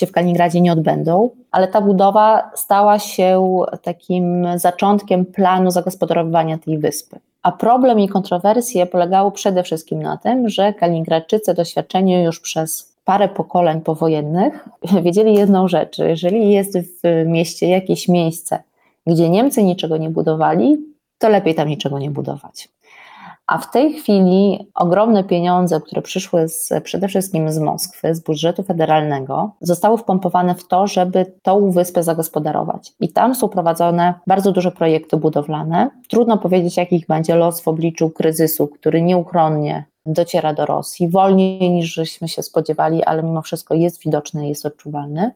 się w Kaliningradzie nie odbędą, ale ta budowa stała się takim zaczątkiem planu zagospodarowania tej wyspy. A problem i kontrowersje polegały przede wszystkim na tym, że Kaliningradczycy doświadczeni już przez parę pokoleń powojennych wiedzieli jedną rzecz, że jeżeli jest w mieście jakieś miejsce, gdzie Niemcy niczego nie budowali, to lepiej tam niczego nie budować. A w tej chwili ogromne pieniądze, które przyszły z, przede wszystkim z Moskwy, z budżetu federalnego, zostały wpompowane w to, żeby tą wyspę zagospodarować. I tam są prowadzone bardzo duże projekty budowlane. Trudno powiedzieć, jakich będzie los w obliczu kryzysu, który nieuchronnie dociera do Rosji, wolniej niż żeśmy się spodziewali, ale mimo wszystko jest widoczny, jest odczuwalny.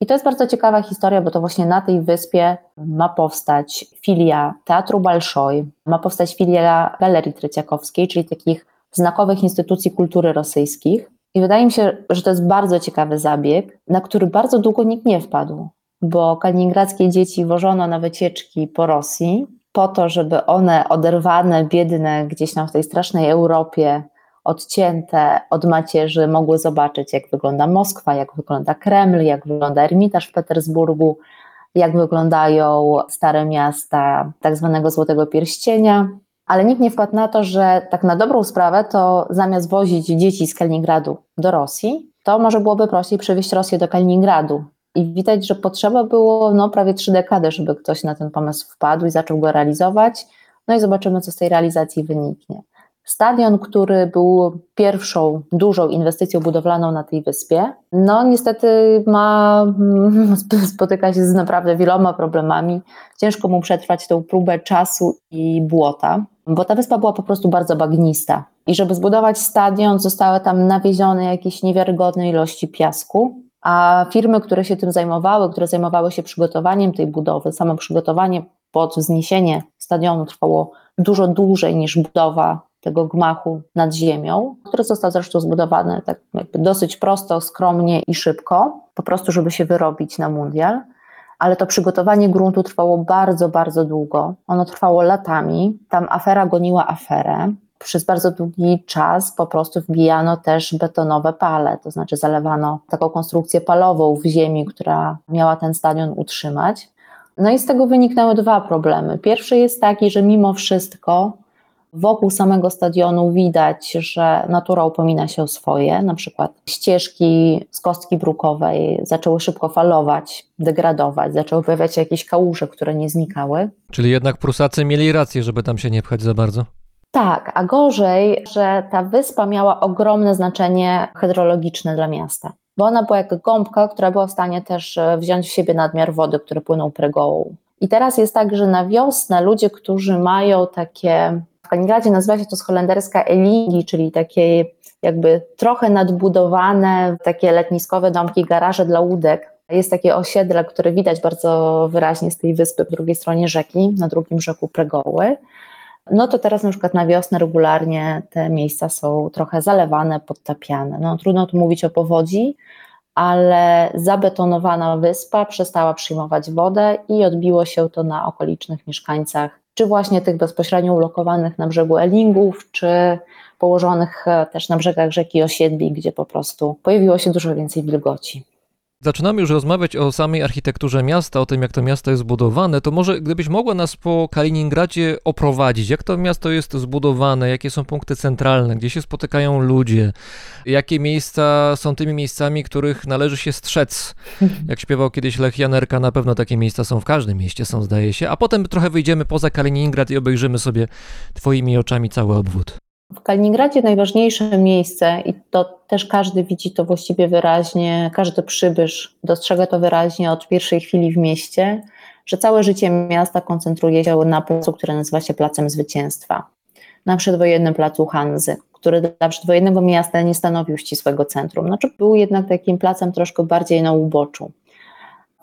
I to jest bardzo ciekawa historia, bo to właśnie na tej wyspie ma powstać filia Teatru Balszoj, ma powstać filia Galerii Treciakowskiej, czyli takich znakowych instytucji kultury rosyjskich. I wydaje mi się, że to jest bardzo ciekawy zabieg, na który bardzo długo nikt nie wpadł, bo kaliningradzkie dzieci wożono na wycieczki po Rosji, po to, żeby one oderwane, biedne gdzieś tam w tej strasznej Europie odcięte od macierzy mogły zobaczyć, jak wygląda Moskwa, jak wygląda Kreml, jak wygląda Ermitaż w Petersburgu, jak wyglądają stare miasta tak zwanego Złotego Pierścienia. Ale nikt nie wpadł na to, że tak na dobrą sprawę to zamiast wozić dzieci z Kaliningradu do Rosji, to może byłoby prościej przywieźć Rosję do Kaliningradu. I widać, że potrzeba było no, prawie trzy dekady, żeby ktoś na ten pomysł wpadł i zaczął go realizować. No i zobaczymy, co z tej realizacji wyniknie. Stadion, który był pierwszą dużą inwestycją budowlaną na tej wyspie, no niestety ma, spotyka się z naprawdę wieloma problemami. Ciężko mu przetrwać tą próbę czasu i błota, bo ta wyspa była po prostu bardzo bagnista. I żeby zbudować stadion, zostały tam nawiezione jakieś niewiarygodne ilości piasku, a firmy, które się tym zajmowały, które zajmowały się przygotowaniem tej budowy, samo przygotowanie pod wzniesienie stadionu trwało dużo dłużej niż budowa tego gmachu nad ziemią, który został zresztą zbudowany tak dosyć prosto, skromnie i szybko, po prostu żeby się wyrobić na mundial. Ale to przygotowanie gruntu trwało bardzo, bardzo długo. Ono trwało latami. Tam afera goniła aferę przez bardzo długi czas po prostu wbijano też betonowe pale, to znaczy zalewano taką konstrukcję palową w ziemi, która miała ten stadion utrzymać. No i z tego wyniknęły dwa problemy. Pierwszy jest taki, że mimo wszystko wokół samego stadionu widać, że natura upomina się o swoje, na przykład ścieżki z kostki brukowej zaczęły szybko falować, degradować, zaczęły pojawiać się jakieś kałuże, które nie znikały. Czyli jednak Prusacy mieli rację, żeby tam się nie pchać za bardzo? Tak, a gorzej, że ta wyspa miała ogromne znaczenie hydrologiczne dla miasta, bo ona była jak gąbka, która była w stanie też e, wziąć w siebie nadmiar wody, który płynął pregołą. I teraz jest tak, że na wiosnę ludzie, którzy mają takie, w Kaliningradzie nazywa się to z holenderska elingi, czyli takie jakby trochę nadbudowane, takie letniskowe domki, garaże dla łódek. Jest takie osiedle, które widać bardzo wyraźnie z tej wyspy po drugiej stronie rzeki, na drugim rzeku Pregoły no to teraz na przykład na wiosnę regularnie te miejsca są trochę zalewane, podtapiane. No trudno tu mówić o powodzi, ale zabetonowana wyspa przestała przyjmować wodę i odbiło się to na okolicznych mieszkańcach, czy właśnie tych bezpośrednio ulokowanych na brzegu Elingów, czy położonych też na brzegach rzeki osiedli, gdzie po prostu pojawiło się dużo więcej wilgoci. Zaczynamy już rozmawiać o samej architekturze miasta, o tym, jak to miasto jest zbudowane. To może gdybyś mogła nas po Kaliningradzie oprowadzić, jak to miasto jest zbudowane, jakie są punkty centralne, gdzie się spotykają ludzie, jakie miejsca są tymi miejscami, których należy się strzec. Jak śpiewał kiedyś Lech Janerka, na pewno takie miejsca są w każdym mieście, są zdaje się. A potem trochę wyjdziemy poza Kaliningrad i obejrzymy sobie twoimi oczami cały obwód. W Kaliningradzie najważniejsze miejsce, i to też każdy widzi to właściwie wyraźnie, każdy przybysz dostrzega to wyraźnie od pierwszej chwili w mieście, że całe życie miasta koncentruje się na placu, który nazywa się Placem Zwycięstwa. Na przedwojennym placu Hanzy, który dla przedwojennego miasta nie stanowił ścisłego centrum. Znaczy był jednak takim placem troszkę bardziej na uboczu.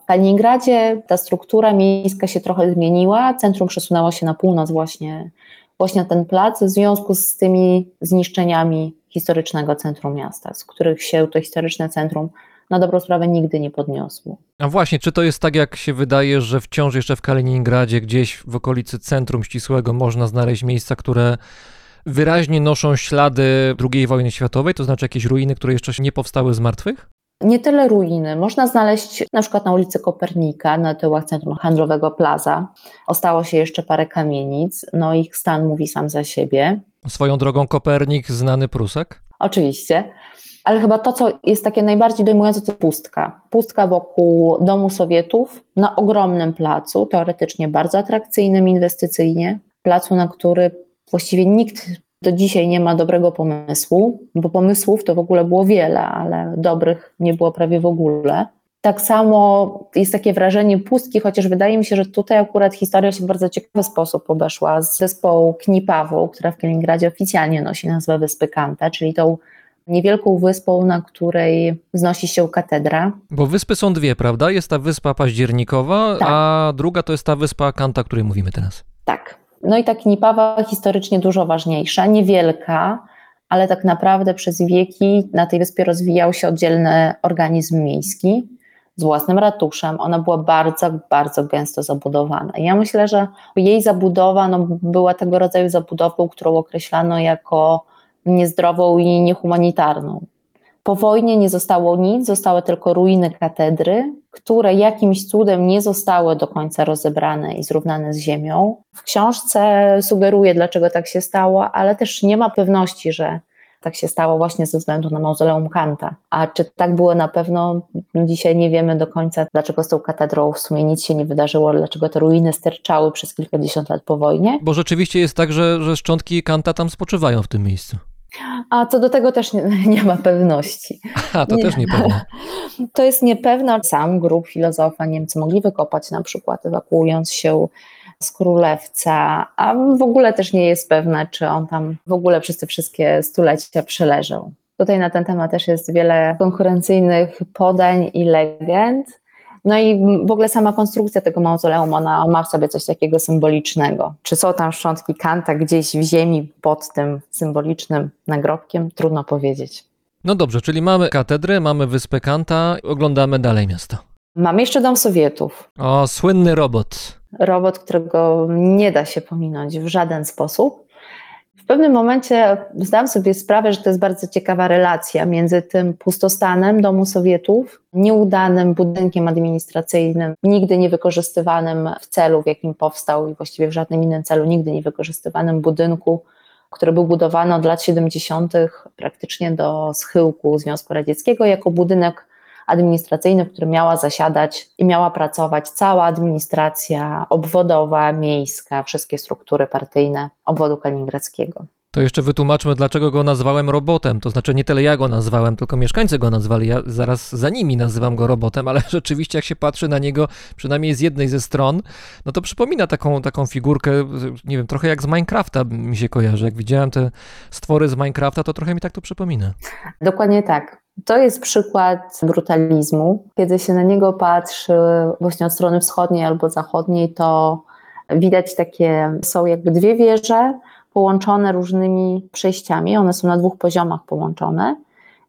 W Kaliningradzie ta struktura miejska się trochę zmieniła, centrum przesunęło się na północ właśnie właśnie ten plac w związku z tymi zniszczeniami historycznego centrum miasta, z których się to historyczne centrum na dobrą sprawę nigdy nie podniosło. A właśnie, czy to jest tak, jak się wydaje, że wciąż jeszcze w Kaliningradzie, gdzieś w okolicy centrum ścisłego, można znaleźć miejsca, które wyraźnie noszą ślady II wojny światowej, to znaczy jakieś ruiny, które jeszcze nie powstały z martwych? Nie tyle ruiny. Można znaleźć na przykład na ulicy Kopernika, na tyłach centrum handlowego Plaza. Ostało się jeszcze parę kamienic, no ich stan mówi sam za siebie. Swoją drogą Kopernik, znany Prusek? Oczywiście. Ale chyba to, co jest takie najbardziej dojmujące, to pustka. Pustka wokół domu Sowietów na ogromnym placu, teoretycznie bardzo atrakcyjnym inwestycyjnie. Placu, na który właściwie nikt do dzisiaj nie ma dobrego pomysłu, bo pomysłów to w ogóle było wiele, ale dobrych nie było prawie w ogóle. Tak samo jest takie wrażenie pustki, chociaż wydaje mi się, że tutaj akurat historia się w bardzo ciekawy sposób obeszła z wyspą Knipawą, która w Kaliningradzie oficjalnie nosi nazwę Wyspy Kanta, czyli tą niewielką wyspą, na której wznosi się katedra. Bo wyspy są dwie, prawda? Jest ta wyspa październikowa, tak. a druga to jest ta wyspa Kanta, o której mówimy teraz. Tak. No i ta Knipawa historycznie dużo ważniejsza, niewielka, ale tak naprawdę przez wieki na tej wyspie rozwijał się oddzielny organizm miejski z własnym ratuszem. Ona była bardzo, bardzo gęsto zabudowana. Ja myślę, że jej zabudowa no, była tego rodzaju zabudową, którą określano jako niezdrową i niehumanitarną. Po wojnie nie zostało nic, zostały tylko ruiny katedry, które jakimś cudem nie zostały do końca rozebrane i zrównane z ziemią. W książce sugeruje, dlaczego tak się stało, ale też nie ma pewności, że tak się stało właśnie ze względu na mauzoleum Kanta. A czy tak było na pewno, dzisiaj nie wiemy do końca, dlaczego z tą katedrą w sumie nic się nie wydarzyło, dlaczego te ruiny sterczały przez kilkadziesiąt lat po wojnie. Bo rzeczywiście jest tak, że, że szczątki Kanta tam spoczywają w tym miejscu. A co do tego też nie, nie ma pewności. A to nie. też niepewne. To jest niepewne. Sam grup filozofa Niemcy mogli wykopać na przykład, ewakuując się z Królewca, a w ogóle też nie jest pewne, czy on tam w ogóle przez te wszystkie stulecia przeleżał. Tutaj na ten temat też jest wiele konkurencyjnych podań i legend. No i w ogóle sama konstrukcja tego mauzoleum, ona ma w sobie coś takiego symbolicznego. Czy są tam szczątki Kanta gdzieś w ziemi pod tym symbolicznym nagrobkiem? Trudno powiedzieć. No dobrze, czyli mamy katedrę, mamy wyspę Kanta, oglądamy dalej miasto. Mamy jeszcze Dom Sowietów. O, słynny robot. Robot, którego nie da się pominąć w żaden sposób. W pewnym momencie zdałam sobie sprawę, że to jest bardzo ciekawa relacja między tym pustostanem Domu Sowietów, nieudanym budynkiem administracyjnym, nigdy nie wykorzystywanym w celu, w jakim powstał i właściwie w żadnym innym celu nigdy nie wykorzystywanym budynku, który był budowany od lat 70. praktycznie do schyłku Związku Radzieckiego jako budynek administracyjny, w którym miała zasiadać i miała pracować cała administracja obwodowa, miejska, wszystkie struktury partyjne obwodu kaliningradzkiego. To jeszcze wytłumaczmy, dlaczego go nazwałem robotem. To znaczy nie tyle ja go nazwałem, tylko mieszkańcy go nazwali. Ja zaraz za nimi nazywam go robotem, ale rzeczywiście jak się patrzy na niego, przynajmniej z jednej ze stron, no to przypomina taką, taką figurkę, nie wiem, trochę jak z Minecrafta mi się kojarzy. Jak widziałem te stwory z Minecrafta, to trochę mi tak to przypomina. Dokładnie tak. To jest przykład brutalizmu. Kiedy się na niego patrzy właśnie od strony wschodniej albo zachodniej, to widać takie, są jakby dwie wieże połączone różnymi przejściami. One są na dwóch poziomach połączone.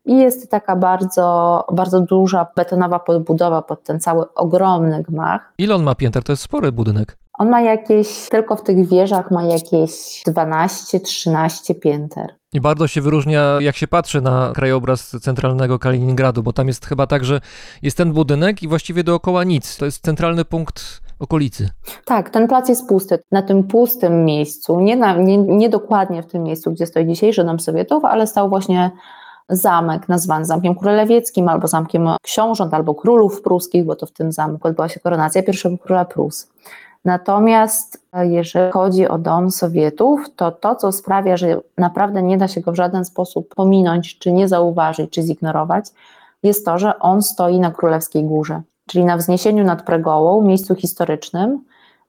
I jest taka bardzo, bardzo duża betonowa podbudowa pod ten cały ogromny gmach. Ile on ma pięter? To jest spory budynek. On ma jakieś, tylko w tych wieżach ma jakieś 12-13 pięter. I bardzo się wyróżnia, jak się patrzy na krajobraz centralnego Kaliningradu, bo tam jest chyba tak, że jest ten budynek i właściwie dookoła nic. To jest centralny punkt okolicy. Tak, ten plac jest pusty. Na tym pustym miejscu, nie, na, nie, nie dokładnie w tym miejscu, gdzie stoi dzisiejszy Dom Sowietów, ale stał właśnie zamek nazwany Zamkiem Królewieckim, albo Zamkiem Książąt, albo Królów Pruskich, bo to w tym zamku odbyła się koronacja pierwszego króla Prus. Natomiast jeżeli chodzi o dom Sowietów, to to, co sprawia, że naprawdę nie da się go w żaden sposób pominąć, czy nie zauważyć, czy zignorować, jest to, że on stoi na Królewskiej Górze, czyli na wzniesieniu nad Pregołą, miejscu historycznym,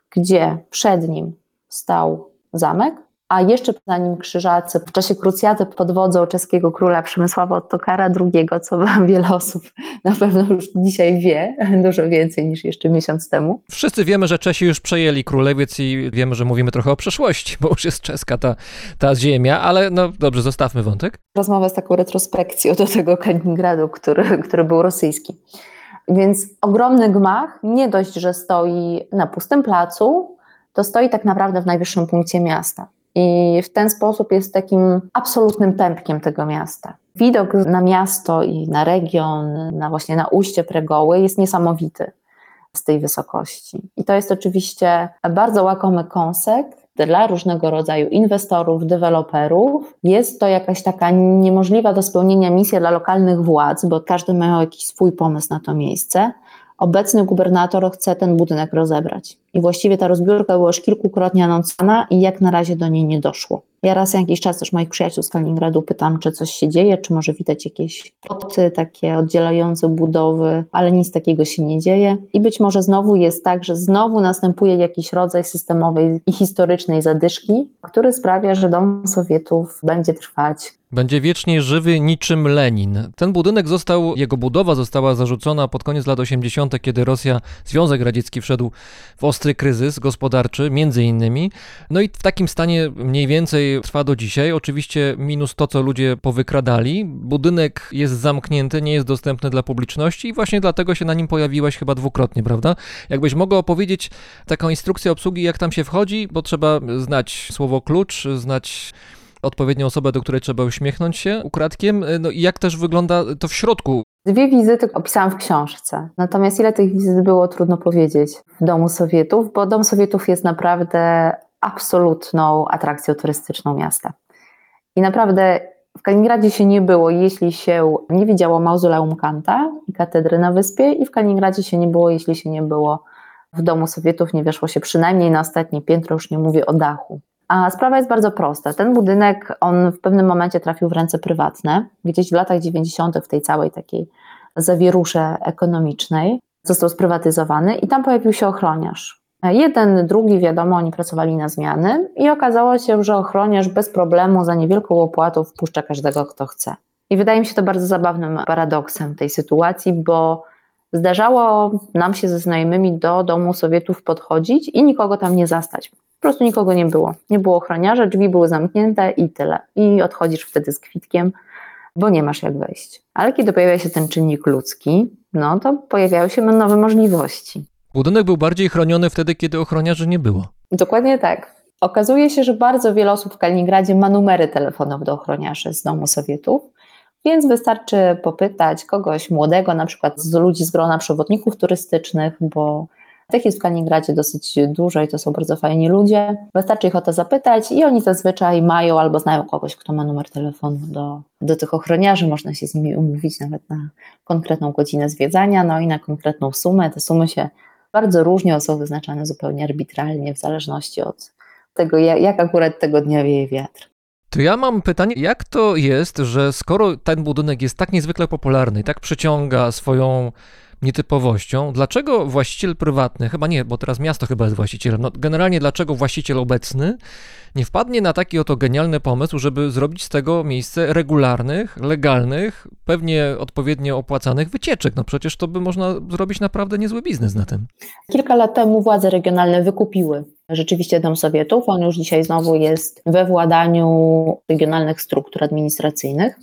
gdzie przed nim stał zamek, a jeszcze za nim krzyżacy w czasie krucjaty pod wodzą czeskiego króla Przemysława Ottokara II, co wiele osób na pewno już dzisiaj wie, dużo więcej niż jeszcze miesiąc temu. Wszyscy wiemy, że Czesi już przejęli królewiec i wiemy, że mówimy trochę o przeszłości, bo już jest czeska ta, ta ziemia, ale no dobrze, zostawmy wątek. Rozmowę z taką retrospekcją do tego Kaliningradu, który, który był rosyjski. Więc ogromny gmach nie dość, że stoi na pustym placu, to stoi tak naprawdę w najwyższym punkcie miasta. I w ten sposób jest takim absolutnym pępkiem tego miasta. Widok na miasto i na region, na właśnie na ujście Pregoły jest niesamowity z tej wysokości. I to jest oczywiście bardzo łakomy kąsek dla różnego rodzaju inwestorów, deweloperów. Jest to jakaś taka niemożliwa do spełnienia misja dla lokalnych władz, bo każdy ma jakiś swój pomysł na to miejsce. Obecny gubernator chce ten budynek rozebrać. I właściwie ta rozbiórka była już kilkukrotnie anonsowana i jak na razie do niej nie doszło. Ja raz jakiś czas też moich przyjaciół z Kaliningradu pytam, czy coś się dzieje, czy może widać jakieś ploty takie oddzielające budowy, ale nic takiego się nie dzieje. I być może znowu jest tak, że znowu następuje jakiś rodzaj systemowej i historycznej zadyszki, który sprawia, że dom Sowietów będzie trwać będzie wiecznie żywy niczym Lenin. Ten budynek został, jego budowa została zarzucona pod koniec lat 80., kiedy Rosja, Związek Radziecki wszedł w ostry kryzys gospodarczy, między innymi. No i w takim stanie mniej więcej trwa do dzisiaj. Oczywiście minus to, co ludzie powykradali. Budynek jest zamknięty, nie jest dostępny dla publiczności i właśnie dlatego się na nim pojawiłaś chyba dwukrotnie, prawda? Jakbyś mogła opowiedzieć taką instrukcję obsługi, jak tam się wchodzi, bo trzeba znać słowo klucz, znać odpowiednią osobę, do której trzeba uśmiechnąć się ukradkiem. No i jak też wygląda to w środku? Dwie wizyty opisałam w książce. Natomiast ile tych wizyt było, trudno powiedzieć w Domu Sowietów, bo Dom Sowietów jest naprawdę absolutną atrakcją turystyczną miasta. I naprawdę w Kaliningradzie się nie było, jeśli się nie widziało mauzoleum Kanta i katedry na wyspie, i w Kaliningradzie się nie było, jeśli się nie było w Domu Sowietów, nie weszło się przynajmniej na ostatnie piętro, już nie mówię o dachu. Sprawa jest bardzo prosta. Ten budynek, on w pewnym momencie trafił w ręce prywatne, gdzieś w latach 90. w tej całej takiej zawierusze ekonomicznej został sprywatyzowany i tam pojawił się ochroniarz. Jeden, drugi, wiadomo, oni pracowali na zmiany i okazało się, że ochroniarz bez problemu za niewielką opłatą wpuszcza każdego, kto chce. I wydaje mi się to bardzo zabawnym paradoksem tej sytuacji, bo Zdarzało nam się ze znajomymi do domu Sowietów podchodzić i nikogo tam nie zastać. Po prostu nikogo nie było. Nie było ochroniarza, drzwi były zamknięte i tyle. I odchodzisz wtedy z kwitkiem, bo nie masz jak wejść. Ale kiedy pojawia się ten czynnik ludzki, no to pojawiają się nowe możliwości. Budynek był bardziej chroniony wtedy, kiedy ochroniarzy nie było. Dokładnie tak. Okazuje się, że bardzo wiele osób w Kaliningradzie ma numery telefonów do ochroniarzy z domu Sowietów, więc wystarczy popytać kogoś młodego, na przykład z ludzi z grona przewodników turystycznych, bo tych jest w Kaliningradzie dosyć dużo i to są bardzo fajni ludzie. Wystarczy ich o to zapytać i oni zazwyczaj mają albo znają kogoś, kto ma numer telefonu do, do tych ochroniarzy. Można się z nimi umówić nawet na konkretną godzinę zwiedzania, no i na konkretną sumę. Te sumy się bardzo różnią, są wyznaczane zupełnie arbitralnie w zależności od tego, jak akurat tego dnia wieje wiatr. To ja mam pytanie, jak to jest, że skoro ten budynek jest tak niezwykle popularny i tak przyciąga swoją nietypowością, dlaczego właściciel prywatny, chyba nie, bo teraz miasto chyba jest właścicielem, no generalnie dlaczego właściciel obecny nie wpadnie na taki oto genialny pomysł, żeby zrobić z tego miejsce regularnych, legalnych, pewnie odpowiednio opłacanych wycieczek. No przecież to by można zrobić naprawdę niezły biznes na tym. Kilka lat temu władze regionalne wykupiły rzeczywiście Dom Sowietów. On już dzisiaj znowu jest we władaniu regionalnych struktur administracyjnych.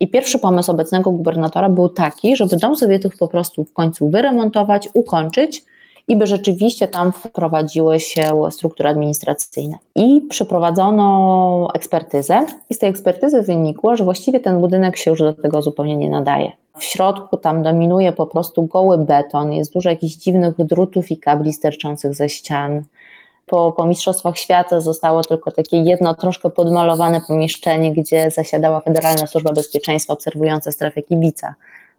I pierwszy pomysł obecnego gubernatora był taki, żeby Dom Sowietów po prostu w końcu wyremontować, ukończyć i by rzeczywiście tam wprowadziły się struktury administracyjne. I przeprowadzono ekspertyzę i z tej ekspertyzy wynikło, że właściwie ten budynek się już do tego zupełnie nie nadaje. W środku tam dominuje po prostu goły beton, jest dużo jakichś dziwnych drutów i kabli sterczących ze ścian. Po, po Mistrzostwach Świata zostało tylko takie jedno troszkę podmalowane pomieszczenie, gdzie zasiadała Federalna Służba Bezpieczeństwa obserwująca strefę kibica,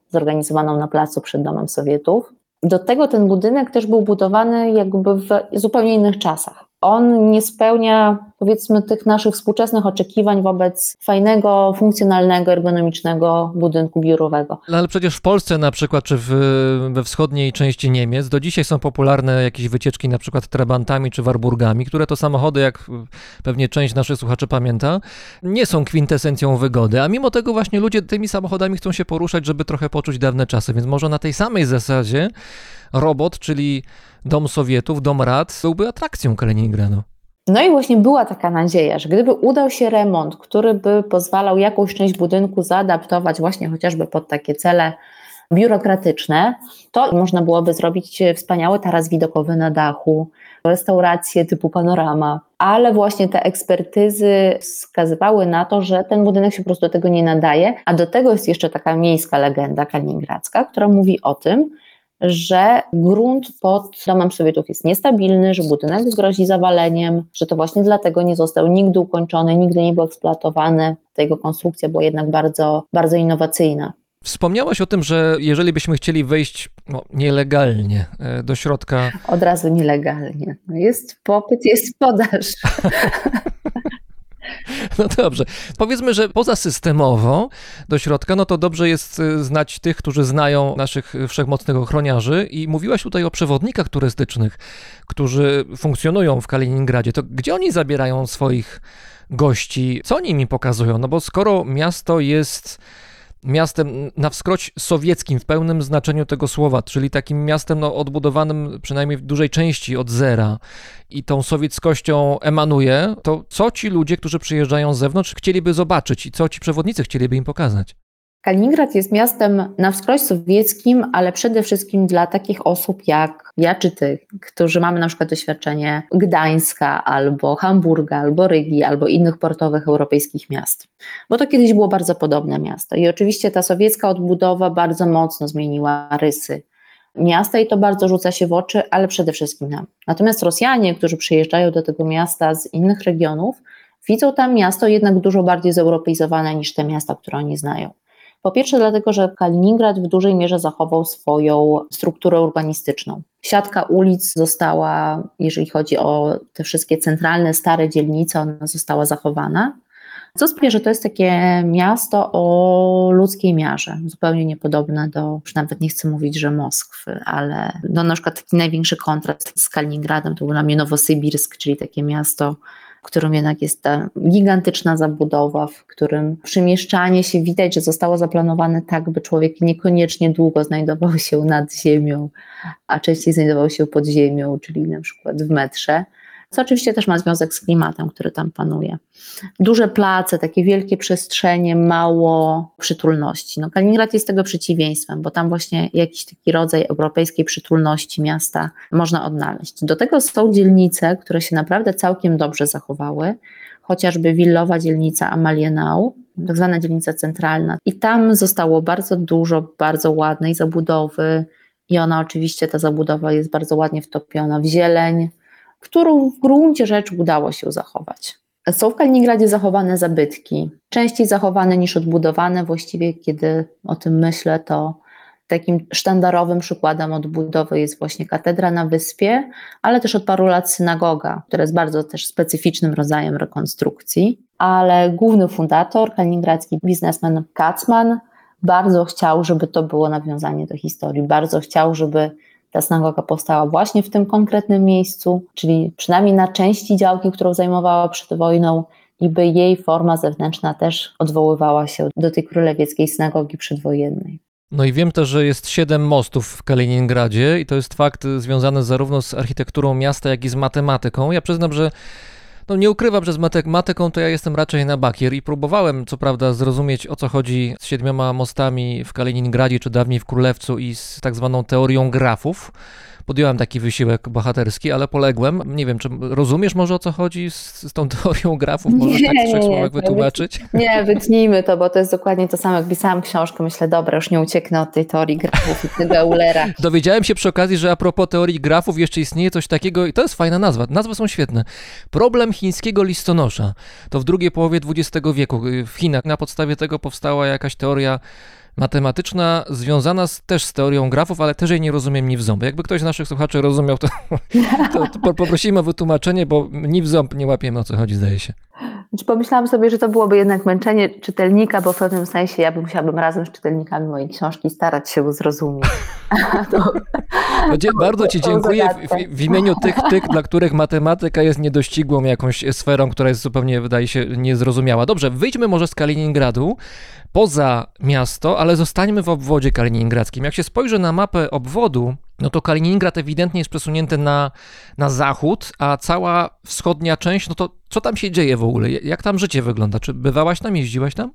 zorganizowaną na placu przed Domem Sowietów. Do tego ten budynek też był budowany jakby w zupełnie innych czasach. On nie spełnia, powiedzmy, tych naszych współczesnych oczekiwań wobec fajnego, funkcjonalnego, ergonomicznego budynku biurowego. No ale przecież w Polsce na przykład, czy w, we wschodniej części Niemiec do dzisiaj są popularne jakieś wycieczki na przykład Trabantami czy Warburgami, które to samochody, jak pewnie część naszych słuchaczy pamięta, nie są kwintesencją wygody, a mimo tego właśnie ludzie tymi samochodami chcą się poruszać, żeby trochę poczuć dawne czasy, więc może na tej samej zasadzie robot, czyli dom Sowietów, dom rad, byłby atrakcją Kaliningradu. No i właśnie była taka nadzieja, że gdyby udał się remont, który by pozwalał jakąś część budynku zaadaptować właśnie chociażby pod takie cele biurokratyczne, to można byłoby zrobić wspaniały taras widokowy na dachu, restauracje typu panorama, ale właśnie te ekspertyzy wskazywały na to, że ten budynek się po prostu do tego nie nadaje, a do tego jest jeszcze taka miejska legenda kaliningradzka, która mówi o tym, że grunt pod domem Sowietów jest niestabilny, że budynek grozi zawaleniem, że to właśnie dlatego nie został nigdy ukończony, nigdy nie był eksploatowany. Ta jego konstrukcja była jednak bardzo, bardzo innowacyjna. Wspomniałaś o tym, że jeżeli byśmy chcieli wejść no, nielegalnie e, do środka. Od razu nielegalnie. No jest popyt, jest podaż. No dobrze. Powiedzmy, że poza systemowo do środka, no to dobrze jest y, znać tych, którzy znają naszych wszechmocnych ochroniarzy i mówiłaś tutaj o przewodnikach turystycznych, którzy funkcjonują w Kaliningradzie. To gdzie oni zabierają swoich gości? Co oni mi pokazują? No bo skoro miasto jest miastem na wskroś sowieckim w pełnym znaczeniu tego słowa, czyli takim miastem no, odbudowanym przynajmniej w dużej części od zera i tą sowieckością emanuje, to co ci ludzie, którzy przyjeżdżają z zewnątrz, chcieliby zobaczyć i co ci przewodnicy chcieliby im pokazać? Kaliningrad jest miastem na wskroś sowieckim, ale przede wszystkim dla takich osób jak ja czy ty, którzy mamy na przykład doświadczenie Gdańska albo Hamburga, albo Rygi, albo innych portowych europejskich miast. Bo to kiedyś było bardzo podobne miasto. I oczywiście ta sowiecka odbudowa bardzo mocno zmieniła rysy miasta i to bardzo rzuca się w oczy, ale przede wszystkim nam. Natomiast Rosjanie, którzy przyjeżdżają do tego miasta z innych regionów, widzą tam miasto jednak dużo bardziej zeuropeizowane niż te miasta, które oni znają. Po pierwsze, dlatego, że Kaliningrad w dużej mierze zachował swoją strukturę urbanistyczną. Siatka ulic została, jeżeli chodzi o te wszystkie centralne, stare dzielnice, ona została zachowana. Co sprawia, że to jest takie miasto o ludzkiej miarze, zupełnie niepodobne do, już nawet nie chcę mówić, że Moskwy, ale no na przykład taki największy kontrast z Kaliningradem to był dla mnie Nowosybirsk, czyli takie miasto w którym jednak jest ta gigantyczna zabudowa, w którym przemieszczanie się widać, że zostało zaplanowane tak, by człowiek niekoniecznie długo znajdował się nad ziemią, a częściej znajdował się pod ziemią, czyli na przykład w metrze co oczywiście też ma związek z klimatem, który tam panuje. Duże place, takie wielkie przestrzenie, mało przytulności. No, Kaliningrad jest tego przeciwieństwem, bo tam właśnie jakiś taki rodzaj europejskiej przytulności miasta można odnaleźć. Do tego są dzielnice, które się naprawdę całkiem dobrze zachowały, chociażby willowa dzielnica Amalienau, tak zwana dzielnica centralna. I tam zostało bardzo dużo bardzo ładnej zabudowy i ona oczywiście, ta zabudowa jest bardzo ładnie wtopiona w zieleń, którą w gruncie rzeczy udało się zachować. Są w Kaliningradzie zachowane zabytki, częściej zachowane niż odbudowane. Właściwie, kiedy o tym myślę, to takim sztandarowym przykładem odbudowy jest właśnie katedra na wyspie, ale też od paru lat synagoga, która jest bardzo też specyficznym rodzajem rekonstrukcji. Ale główny fundator, kaliningradzki biznesmen Kacman, bardzo chciał, żeby to było nawiązanie do historii, bardzo chciał, żeby ta synagoga powstała właśnie w tym konkretnym miejscu, czyli przynajmniej na części działki, którą zajmowała przed wojną, i by jej forma zewnętrzna też odwoływała się do tej królewieckiej synagogi przedwojennej. No i wiem też, że jest siedem mostów w Kaliningradzie i to jest fakt związany zarówno z architekturą miasta, jak i z matematyką. Ja przyznam, że no nie ukrywam, że z matematyką to ja jestem raczej na bakier i próbowałem co prawda zrozumieć o co chodzi z siedmioma mostami w Kaliningradzie czy dawniej w Królewcu i z tak zwaną teorią grafów podjąłem taki wysiłek bohaterski, ale poległem. Nie wiem, czy rozumiesz może o co chodzi z, z tą teorią grafów? Możesz nie, tak w trzech słowach wytłumaczyć? Nie, wytnijmy to, bo to jest dokładnie to samo. Jak pisałam książkę, myślę, dobra, już nie ucieknę od tej teorii grafów i tego Eulera. Dowiedziałem się przy okazji, że a propos teorii grafów jeszcze istnieje coś takiego i to jest fajna nazwa. Nazwy są świetne. Problem chińskiego listonosza. To w drugiej połowie XX wieku w Chinach na podstawie tego powstała jakaś teoria matematyczna, związana z, też z teorią grafów, ale też jej nie rozumiem ni w ząb. Jakby ktoś z naszych słuchaczy rozumiał, to, to, to poprosimy o wytłumaczenie, bo ni w ząb nie łapiemy o co chodzi, zdaje się. Znaczy pomyślałam sobie, że to byłoby jednak męczenie czytelnika, bo w pewnym sensie ja bym musiałabym razem z czytelnikami mojej książki starać się zrozumieć. to, bardzo Ci dziękuję w, w, imieniu tych, tych, dla których matematyka jest niedościgłą jakąś sferą, która jest zupełnie, wydaje się, niezrozumiała. Dobrze, wyjdźmy może z Kaliningradu poza miasto, ale zostańmy w obwodzie kaliningradzkim. Jak się spojrzy na mapę obwodu, no to Kaliningrad ewidentnie jest przesunięty na, na zachód, a cała wschodnia część, no to co tam się dzieje w ogóle? Jak tam życie wygląda? Czy bywałaś tam, jeździłaś tam?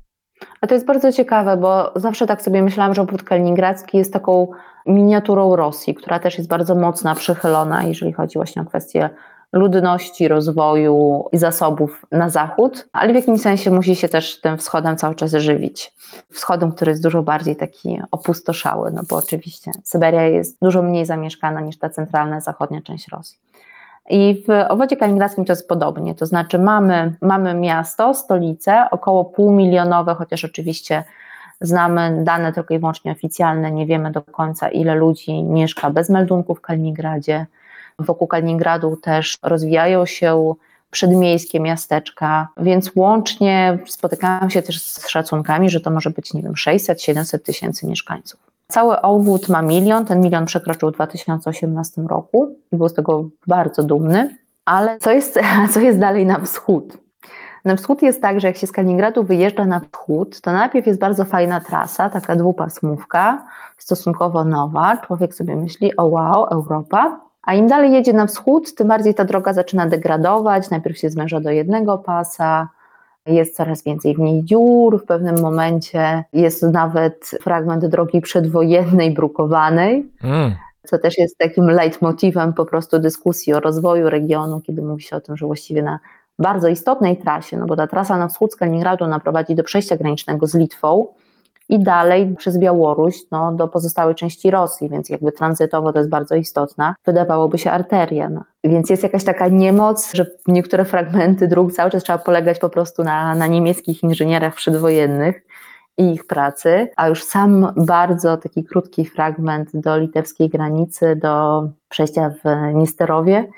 A to jest bardzo ciekawe, bo zawsze tak sobie myślałam, że obwód kaliningradzki jest taką miniaturą Rosji, która też jest bardzo mocna, przychylona, jeżeli chodzi właśnie o kwestie ludności, rozwoju i zasobów na zachód, ale w jakimś sensie musi się też tym wschodem cały czas żywić. Wschodem, który jest dużo bardziej taki opustoszały, no bo oczywiście Syberia jest dużo mniej zamieszkana niż ta centralna, zachodnia część Rosji. I w obwodzie kaliningradzkim to jest podobnie, to znaczy mamy, mamy miasto, stolicę, około półmilionowe, chociaż oczywiście znamy dane tylko i wyłącznie oficjalne, nie wiemy do końca ile ludzi mieszka bez meldunków w Kaliningradzie, Wokół Kaliningradu też rozwijają się przedmiejskie miasteczka, więc łącznie spotykałam się też z szacunkami, że to może być, nie wiem, 600-700 tysięcy mieszkańców. Cały obwód ma milion, ten milion przekroczył w 2018 roku i był z tego bardzo dumny. Ale co jest, co jest dalej na wschód? Na wschód jest tak, że jak się z Kaliningradu wyjeżdża na wschód, to najpierw jest bardzo fajna trasa, taka dwupasmówka, stosunkowo nowa. Człowiek sobie myśli, o wow, Europa. A im dalej jedzie na wschód, tym bardziej ta droga zaczyna degradować. Najpierw się zmierza do jednego pasa, jest coraz więcej w niej dziur. W pewnym momencie jest nawet fragment drogi przedwojennej, brukowanej. Mm. Co też jest takim leitmotivem po prostu dyskusji o rozwoju regionu, kiedy mówi się o tym, że właściwie na bardzo istotnej trasie, no bo ta trasa na wschód z Kaliningradu naprowadzi do przejścia granicznego z Litwą, i dalej przez Białoruś no, do pozostałej części Rosji, więc jakby tranzytowo to jest bardzo istotna, wydawałoby się arteria. No. Więc jest jakaś taka niemoc, że niektóre fragmenty dróg cały czas trzeba polegać po prostu na, na niemieckich inżynierach przedwojennych i ich pracy, a już sam bardzo taki krótki fragment do litewskiej granicy, do przejścia w Nisterowie,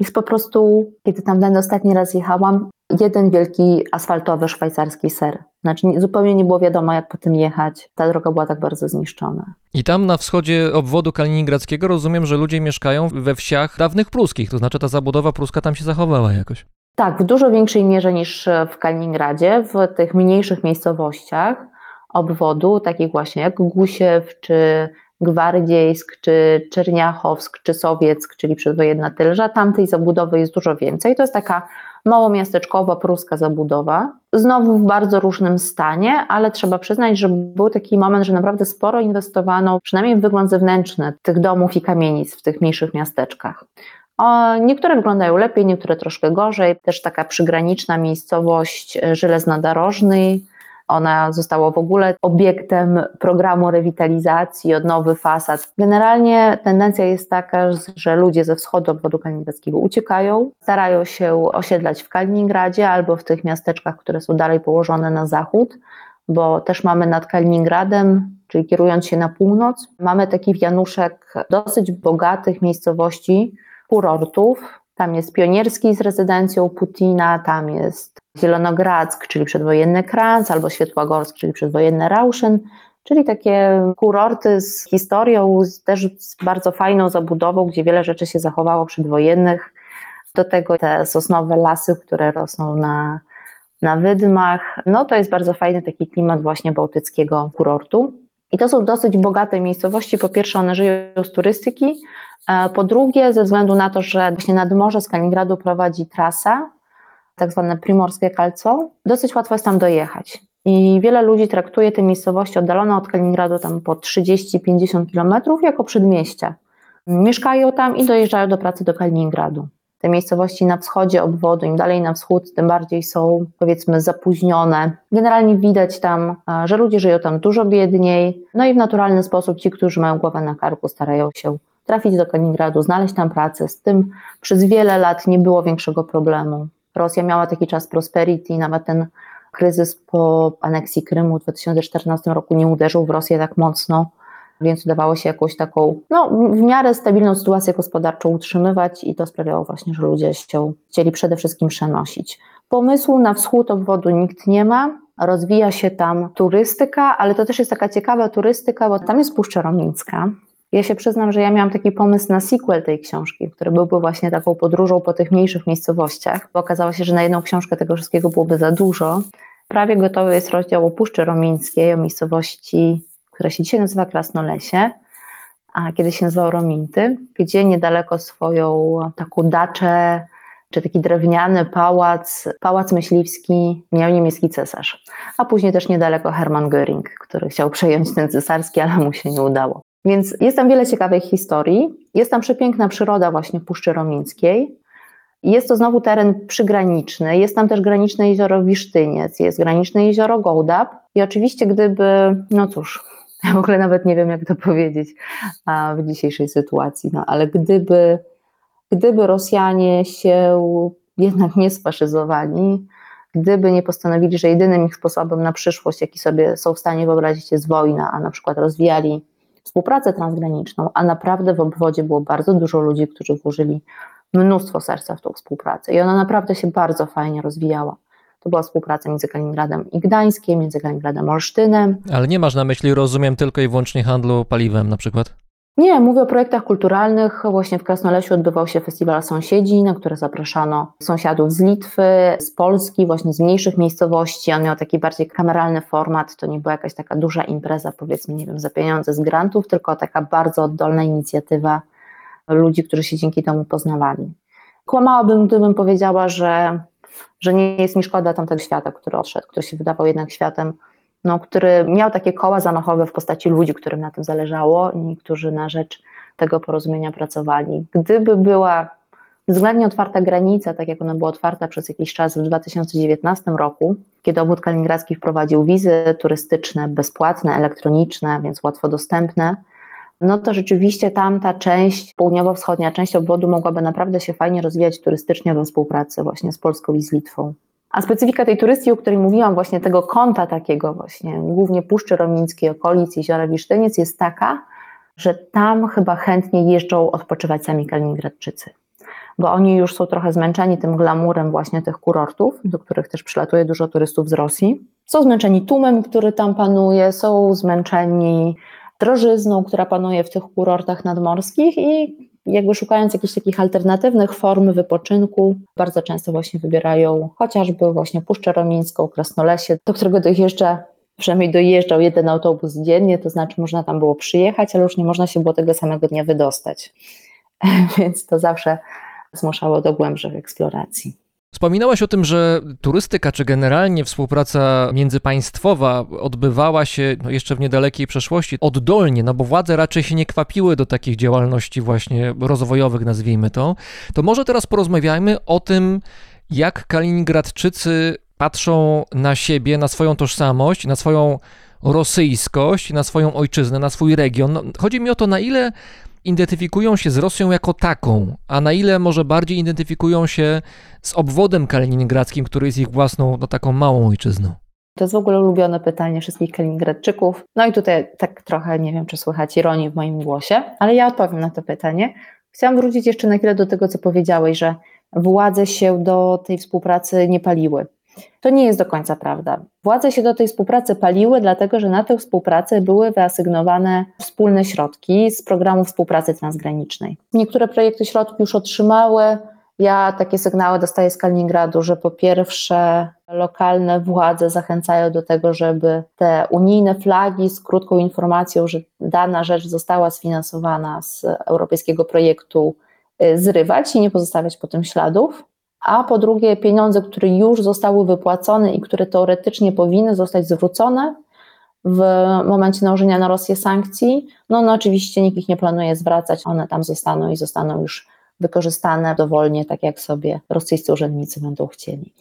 jest po prostu, kiedy tam ostatni raz jechałam, jeden wielki asfaltowy szwajcarski ser. Znaczy zupełnie nie było wiadomo, jak po tym jechać. Ta droga była tak bardzo zniszczona. I tam na wschodzie obwodu kaliningradzkiego rozumiem, że ludzie mieszkają we wsiach dawnych pruskich, to znaczy ta zabudowa pruska tam się zachowała jakoś. Tak, w dużo większej mierze niż w Kaliningradzie, w tych mniejszych miejscowościach obwodu, takich właśnie jak Gusiew, czy Gwardziejsk, czy Czerniachowsk, czy Sowieck, czyli przedwojenna Tylża, tamtej zabudowy jest dużo więcej. To jest taka małomiasteczkowa, pruska zabudowa. Znowu w bardzo różnym stanie, ale trzeba przyznać, że był taki moment, że naprawdę sporo inwestowano, przynajmniej w wygląd zewnętrzny tych domów i kamienic w tych mniejszych miasteczkach. O, niektóre wyglądają lepiej, niektóre troszkę gorzej. Też taka przygraniczna miejscowość Żelezno-Darożny, ona została w ogóle obiektem programu rewitalizacji, odnowy fasad. Generalnie tendencja jest taka, że ludzie ze wschodu obwodu kaliningradzkiego uciekają, starają się osiedlać w Kaliningradzie albo w tych miasteczkach, które są dalej położone na zachód, bo też mamy nad Kaliningradem, czyli kierując się na północ, mamy taki wianuszek dosyć bogatych miejscowości, kurortów. Tam jest Pionierski z rezydencją Putina, tam jest Zielonogradzk, czyli przedwojenny Kranz, albo Świetłogorsk, czyli przedwojenny Rauszyn, czyli takie kurorty z historią, też z bardzo fajną zabudową, gdzie wiele rzeczy się zachowało przedwojennych. Do tego te sosnowe lasy, które rosną na, na wydmach. No to jest bardzo fajny taki klimat właśnie bałtyckiego kurortu. I to są dosyć bogate miejscowości. Po pierwsze, one żyją z turystyki. Po drugie, ze względu na to, że właśnie nad morze z Kaliningradu prowadzi trasa, tak zwane primorskie kalco, dosyć łatwo jest tam dojechać. I wiele ludzi traktuje te miejscowości oddalone od Kaliningradu tam po 30-50 kilometrów jako przedmieścia. Mieszkają tam i dojeżdżają do pracy do Kaliningradu. Te miejscowości na wschodzie obwodu, im dalej na wschód, tym bardziej są powiedzmy zapóźnione. Generalnie widać tam, że ludzie żyją tam dużo biedniej, no i w naturalny sposób ci, którzy mają głowę na karku, starają się trafić do Kaliningradu, znaleźć tam pracę. Z tym przez wiele lat nie było większego problemu. Rosja miała taki czas prosperity, nawet ten kryzys po aneksji Krymu w 2014 roku nie uderzył w Rosję tak mocno, więc udawało się jakąś taką, no, w miarę stabilną sytuację gospodarczą utrzymywać i to sprawiało właśnie, że ludzie się chcieli przede wszystkim przenosić. Pomysłu na wschód obwodu nikt nie ma, rozwija się tam turystyka, ale to też jest taka ciekawa turystyka, bo tam jest Puszcza Romińska, ja się przyznam, że ja miałam taki pomysł na sequel tej książki, który byłby właśnie taką podróżą po tych mniejszych miejscowościach, bo okazało się, że na jedną książkę tego wszystkiego byłoby za dużo. Prawie gotowy jest rozdział o Puszczy Romińskiej, o miejscowości, która się dzisiaj nazywa Krasnolesie, a kiedyś się nazywał Rominty, gdzie niedaleko swoją taką daczę, czy taki drewniany pałac, pałac myśliwski miał niemiecki cesarz, a później też niedaleko Hermann Göring, który chciał przejąć ten cesarski, ale mu się nie udało. Więc jest tam wiele ciekawych historii. Jest tam przepiękna przyroda właśnie Puszczy Romińskiej. Jest to znowu teren przygraniczny. Jest tam też graniczne jezioro Wisztyniec, jest graniczne jezioro Gołdap. I oczywiście gdyby, no cóż, ja w ogóle nawet nie wiem jak to powiedzieć w dzisiejszej sytuacji, no ale gdyby, gdyby Rosjanie się jednak nie sfaszyzowali, gdyby nie postanowili, że jedynym ich sposobem na przyszłość, jaki sobie są w stanie wyobrazić, jest wojna, a na przykład rozwijali współpracę transgraniczną, a naprawdę w obwodzie było bardzo dużo ludzi, którzy włożyli mnóstwo serca w tą współpracę i ona naprawdę się bardzo fajnie rozwijała. To była współpraca między Kaliningradem i Gdańskiem, między Kaliningradem a Olsztynem. Ale nie masz na myśli, rozumiem, tylko i wyłącznie handlu paliwem na przykład? Nie, mówię o projektach kulturalnych. Właśnie w Krasnolesiu odbywał się festiwal sąsiedzi, na który zapraszano sąsiadów z Litwy, z Polski, właśnie z mniejszych miejscowości. On miał taki bardziej kameralny format. To nie była jakaś taka duża impreza, powiedzmy, nie wiem, za pieniądze z grantów, tylko taka bardzo oddolna inicjatywa ludzi, którzy się dzięki temu poznawali. Kłamałabym, gdybym powiedziała, że, że nie jest mi szkoda tamtego świata, który odszedł, który się wydawał jednak światem no, który miał takie koła zamachowe w postaci ludzi, którym na tym zależało i którzy na rzecz tego porozumienia pracowali. Gdyby była względnie otwarta granica, tak jak ona była otwarta przez jakiś czas w 2019 roku, kiedy obwód kaliningradzki wprowadził wizy turystyczne, bezpłatne, elektroniczne, więc łatwo dostępne, no to rzeczywiście tamta część, południowo-wschodnia część obwodu mogłaby naprawdę się fajnie rozwijać turystycznie we współpracy właśnie z Polską i z Litwą. A specyfika tej turystyki, o której mówiłam, właśnie tego kąta takiego właśnie, głównie Puszczy Romińskiej, okolic Jeziora Wisztyniec jest taka, że tam chyba chętnie jeżdżą odpoczywać sami Kaliningradczycy. bo oni już są trochę zmęczeni tym glamurem właśnie tych kurortów, do których też przylatuje dużo turystów z Rosji. Są zmęczeni tłumem, który tam panuje, są zmęczeni drożyzną, która panuje w tych kurortach nadmorskich i jakby szukając jakichś takich alternatywnych form wypoczynku, bardzo często właśnie wybierają chociażby właśnie Puszczę Romińską, Krasnolesie, do którego dojeżdża, przynajmniej dojeżdżał jeden autobus dziennie, to znaczy można tam było przyjechać, ale już nie można się było tego samego dnia wydostać. Więc to zawsze zmuszało do głębszych eksploracji. Wspominałaś o tym, że turystyka, czy generalnie współpraca międzypaństwowa odbywała się no, jeszcze w niedalekiej przeszłości oddolnie, no bo władze raczej się nie kwapiły do takich działalności właśnie rozwojowych, nazwijmy to. To może teraz porozmawiajmy o tym, jak Kaliningradczycy patrzą na siebie, na swoją tożsamość, na swoją rosyjskość, na swoją ojczyznę, na swój region. No, chodzi mi o to, na ile identyfikują się z Rosją jako taką, a na ile może bardziej identyfikują się z obwodem kaliningradzkim, który jest ich własną, no taką małą ojczyzną? To jest w ogóle ulubione pytanie wszystkich Kaliningradczyków. No i tutaj tak trochę, nie wiem, czy słychać ironii w moim głosie, ale ja odpowiem na to pytanie. Chciałam wrócić jeszcze na chwilę do tego, co powiedziałeś, że władze się do tej współpracy nie paliły. To nie jest do końca prawda. Władze się do tej współpracy paliły, dlatego że na tę współpracę były wyasygnowane wspólne środki z programu współpracy transgranicznej. Niektóre projekty środki już otrzymały. Ja takie sygnały dostaję z Kaliningradu, że po pierwsze lokalne władze zachęcają do tego, żeby te unijne flagi z krótką informacją, że dana rzecz została sfinansowana z europejskiego projektu, y, zrywać i nie pozostawiać po tym śladów a po drugie pieniądze, które już zostały wypłacone i które teoretycznie powinny zostać zwrócone w momencie nałożenia na Rosję sankcji, no, no oczywiście nikt ich nie planuje zwracać, one tam zostaną i zostaną już wykorzystane dowolnie, tak jak sobie rosyjscy urzędnicy będą chcieli.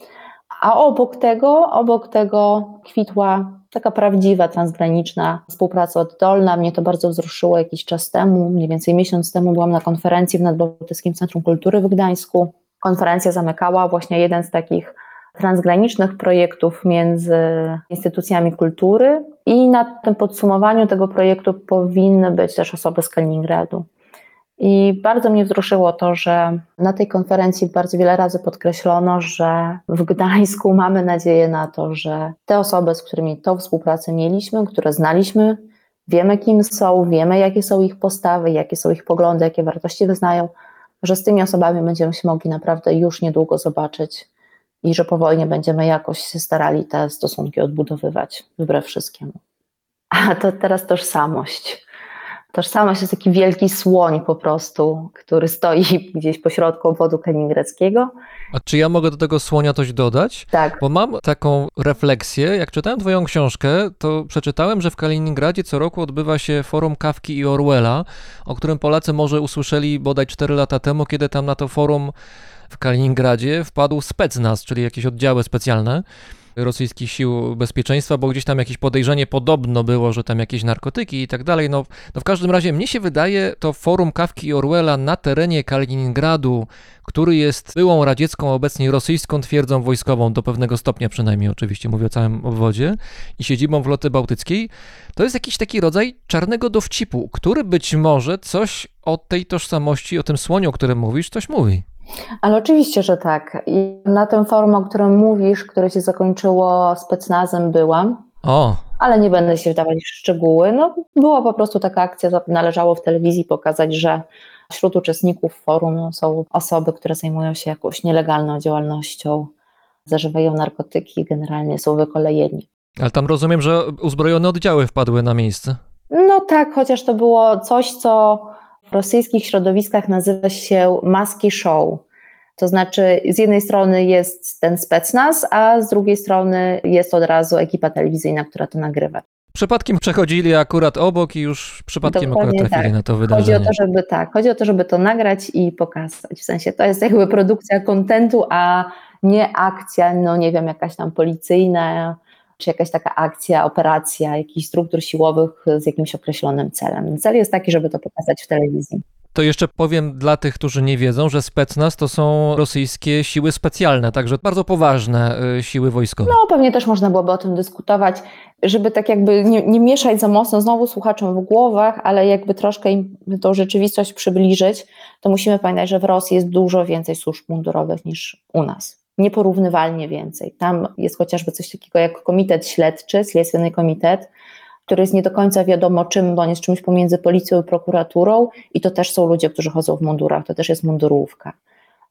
A obok tego, obok tego kwitła taka prawdziwa, transgraniczna współpraca oddolna. Mnie to bardzo wzruszyło jakiś czas temu, mniej więcej miesiąc temu byłam na konferencji w Nadbałtyckim Centrum Kultury w Gdańsku konferencja zamykała właśnie jeden z takich transgranicznych projektów między instytucjami kultury i na tym podsumowaniu tego projektu powinny być też osoby z Kaliningradu. I bardzo mnie wzruszyło to, że na tej konferencji bardzo wiele razy podkreślono, że w Gdańsku mamy nadzieję na to, że te osoby, z którymi tą współpracę mieliśmy, które znaliśmy, wiemy kim są, wiemy jakie są ich postawy, jakie są ich poglądy, jakie wartości wyznają, że z tymi osobami będziemy się mogli naprawdę już niedługo zobaczyć i że powoli będziemy jakoś się starali te stosunki odbudowywać, wbrew wszystkiemu. A to teraz tożsamość. Tożsamość jest taki wielki słoń po prostu, który stoi gdzieś pośrodku obwodu kaliningradzkiego. A czy ja mogę do tego słonia coś dodać? Tak. Bo mam taką refleksję. Jak czytałem Twoją książkę, to przeczytałem, że w Kaliningradzie co roku odbywa się forum Kawki i Orwella, o którym Polacy może usłyszeli bodaj 4 lata temu, kiedy tam na to forum w Kaliningradzie wpadł specnaz, czyli jakieś oddziały specjalne rosyjskich sił bezpieczeństwa, bo gdzieś tam jakieś podejrzenie podobno było, że tam jakieś narkotyki i tak dalej. No, no w każdym razie mnie się wydaje to forum Kawki i Orwella na terenie Kaliningradu, który jest byłą radziecką, obecnie rosyjską twierdzą wojskową, do pewnego stopnia przynajmniej oczywiście, mówię o całym obwodzie, i siedzibą w Loty Bałtyckiej, to jest jakiś taki rodzaj czarnego dowcipu, który być może coś o tej tożsamości, o tym słoniu, o którym mówisz, coś mówi. Ale oczywiście, że tak. I na tym forum, o którym mówisz, które się zakończyło specnazem, byłam. O. Ale nie będę się wdawać w szczegóły. No, była po prostu taka akcja, należało w telewizji pokazać, że wśród uczestników forum są osoby, które zajmują się jakąś nielegalną działalnością, zażywają narkotyki, generalnie są wykolejeni. Ale tam rozumiem, że uzbrojone oddziały wpadły na miejsce. No tak, chociaż to było coś, co w rosyjskich środowiskach nazywa się maski show. To znaczy, z jednej strony jest ten specnaz, a z drugiej strony jest od razu ekipa telewizyjna, która to nagrywa. Przypadkiem przechodzili akurat obok i już przypadkiem Dokładnie akurat trafili tak. na to wydarzenie. Chodzi o to, żeby tak, chodzi o to, żeby to nagrać i pokazać. W sensie to jest jakby produkcja kontentu, a nie akcja, no nie wiem, jakaś tam policyjna, czy jakaś taka akcja, operacja jakichś struktur siłowych z jakimś określonym celem. Cel jest taki, żeby to pokazać w telewizji. To jeszcze powiem dla tych, którzy nie wiedzą, że Specnaz to są rosyjskie siły specjalne, także bardzo poważne y, siły wojskowe. No, pewnie też można byłoby o tym dyskutować, żeby tak jakby nie, nie mieszać za mocno znowu słuchaczom w głowach, ale jakby troszkę im tą rzeczywistość przybliżyć, to musimy pamiętać, że w Rosji jest dużo więcej służb mundurowych niż u nas. Nieporównywalnie więcej. Tam jest chociażby coś takiego jak komitet śledczy, Śledczy Komitet, który jest nie do końca wiadomo czym, bo on jest czymś pomiędzy policją i prokuraturą i to też są ludzie, którzy chodzą w mundurach, to też jest mundurówka.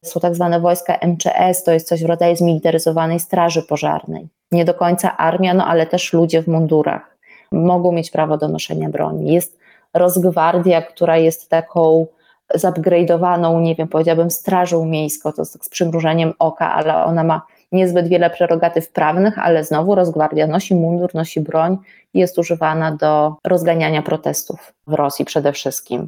Są tak zwane wojska MCS, to jest coś w rodzaju zmilitaryzowanej straży pożarnej. Nie do końca armia, no ale też ludzie w mundurach mogą mieć prawo do noszenia broni. Jest rozgwardia, która jest taką zupgrade'owaną, nie wiem, powiedziałabym strażą miejską, to z przymrużeniem oka, ale ona ma niezbyt wiele prerogatyw prawnych, ale znowu Rozgwardia nosi mundur, nosi broń i jest używana do rozganiania protestów w Rosji przede wszystkim.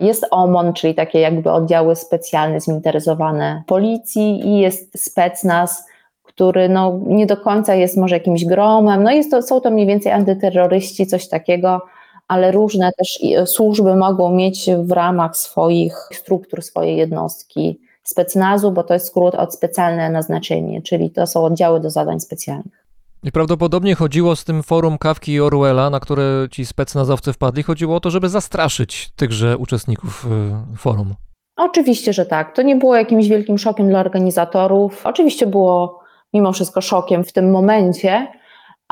Jest OMON, czyli takie jakby oddziały specjalne, zmilitaryzowane policji i jest specnaz, który no, nie do końca jest może jakimś gromem, no jest to, są to mniej więcej antyterroryści, coś takiego, ale różne też służby mogą mieć w ramach swoich struktur swoje jednostki specnazu, bo to jest skrót od specjalne naznaczenie, czyli to są oddziały do zadań specjalnych. I prawdopodobnie chodziło z tym forum Kawki i Orwella, na które ci specnazowcy wpadli, chodziło o to, żeby zastraszyć tychże uczestników y, forum. Oczywiście, że tak. To nie było jakimś wielkim szokiem dla organizatorów. Oczywiście było mimo wszystko szokiem w tym momencie,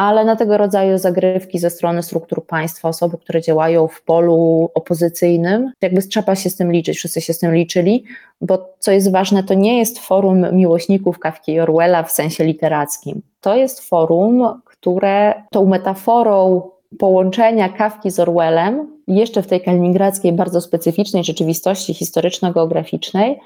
ale na tego rodzaju zagrywki ze strony struktur państwa, osoby, które działają w polu opozycyjnym, jakby trzeba się z tym liczyć, wszyscy się z tym liczyli, bo co jest ważne, to nie jest forum miłośników Kawki i Orwella w sensie literackim. To jest forum, które tą metaforą połączenia Kawki z Orwellem, jeszcze w tej kaliningradzkiej bardzo specyficznej rzeczywistości historyczno-geograficznej,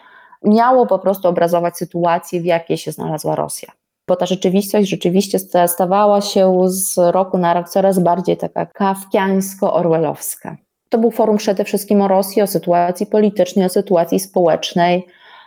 miało po prostu obrazować sytuację, w jakiej się znalazła Rosja bo ta rzeczywistość rzeczywiście stawała się z roku na rok coraz bardziej taka kawkiańsko-orwellowska. To był forum przede wszystkim o Rosji, o sytuacji politycznej, o sytuacji społecznej,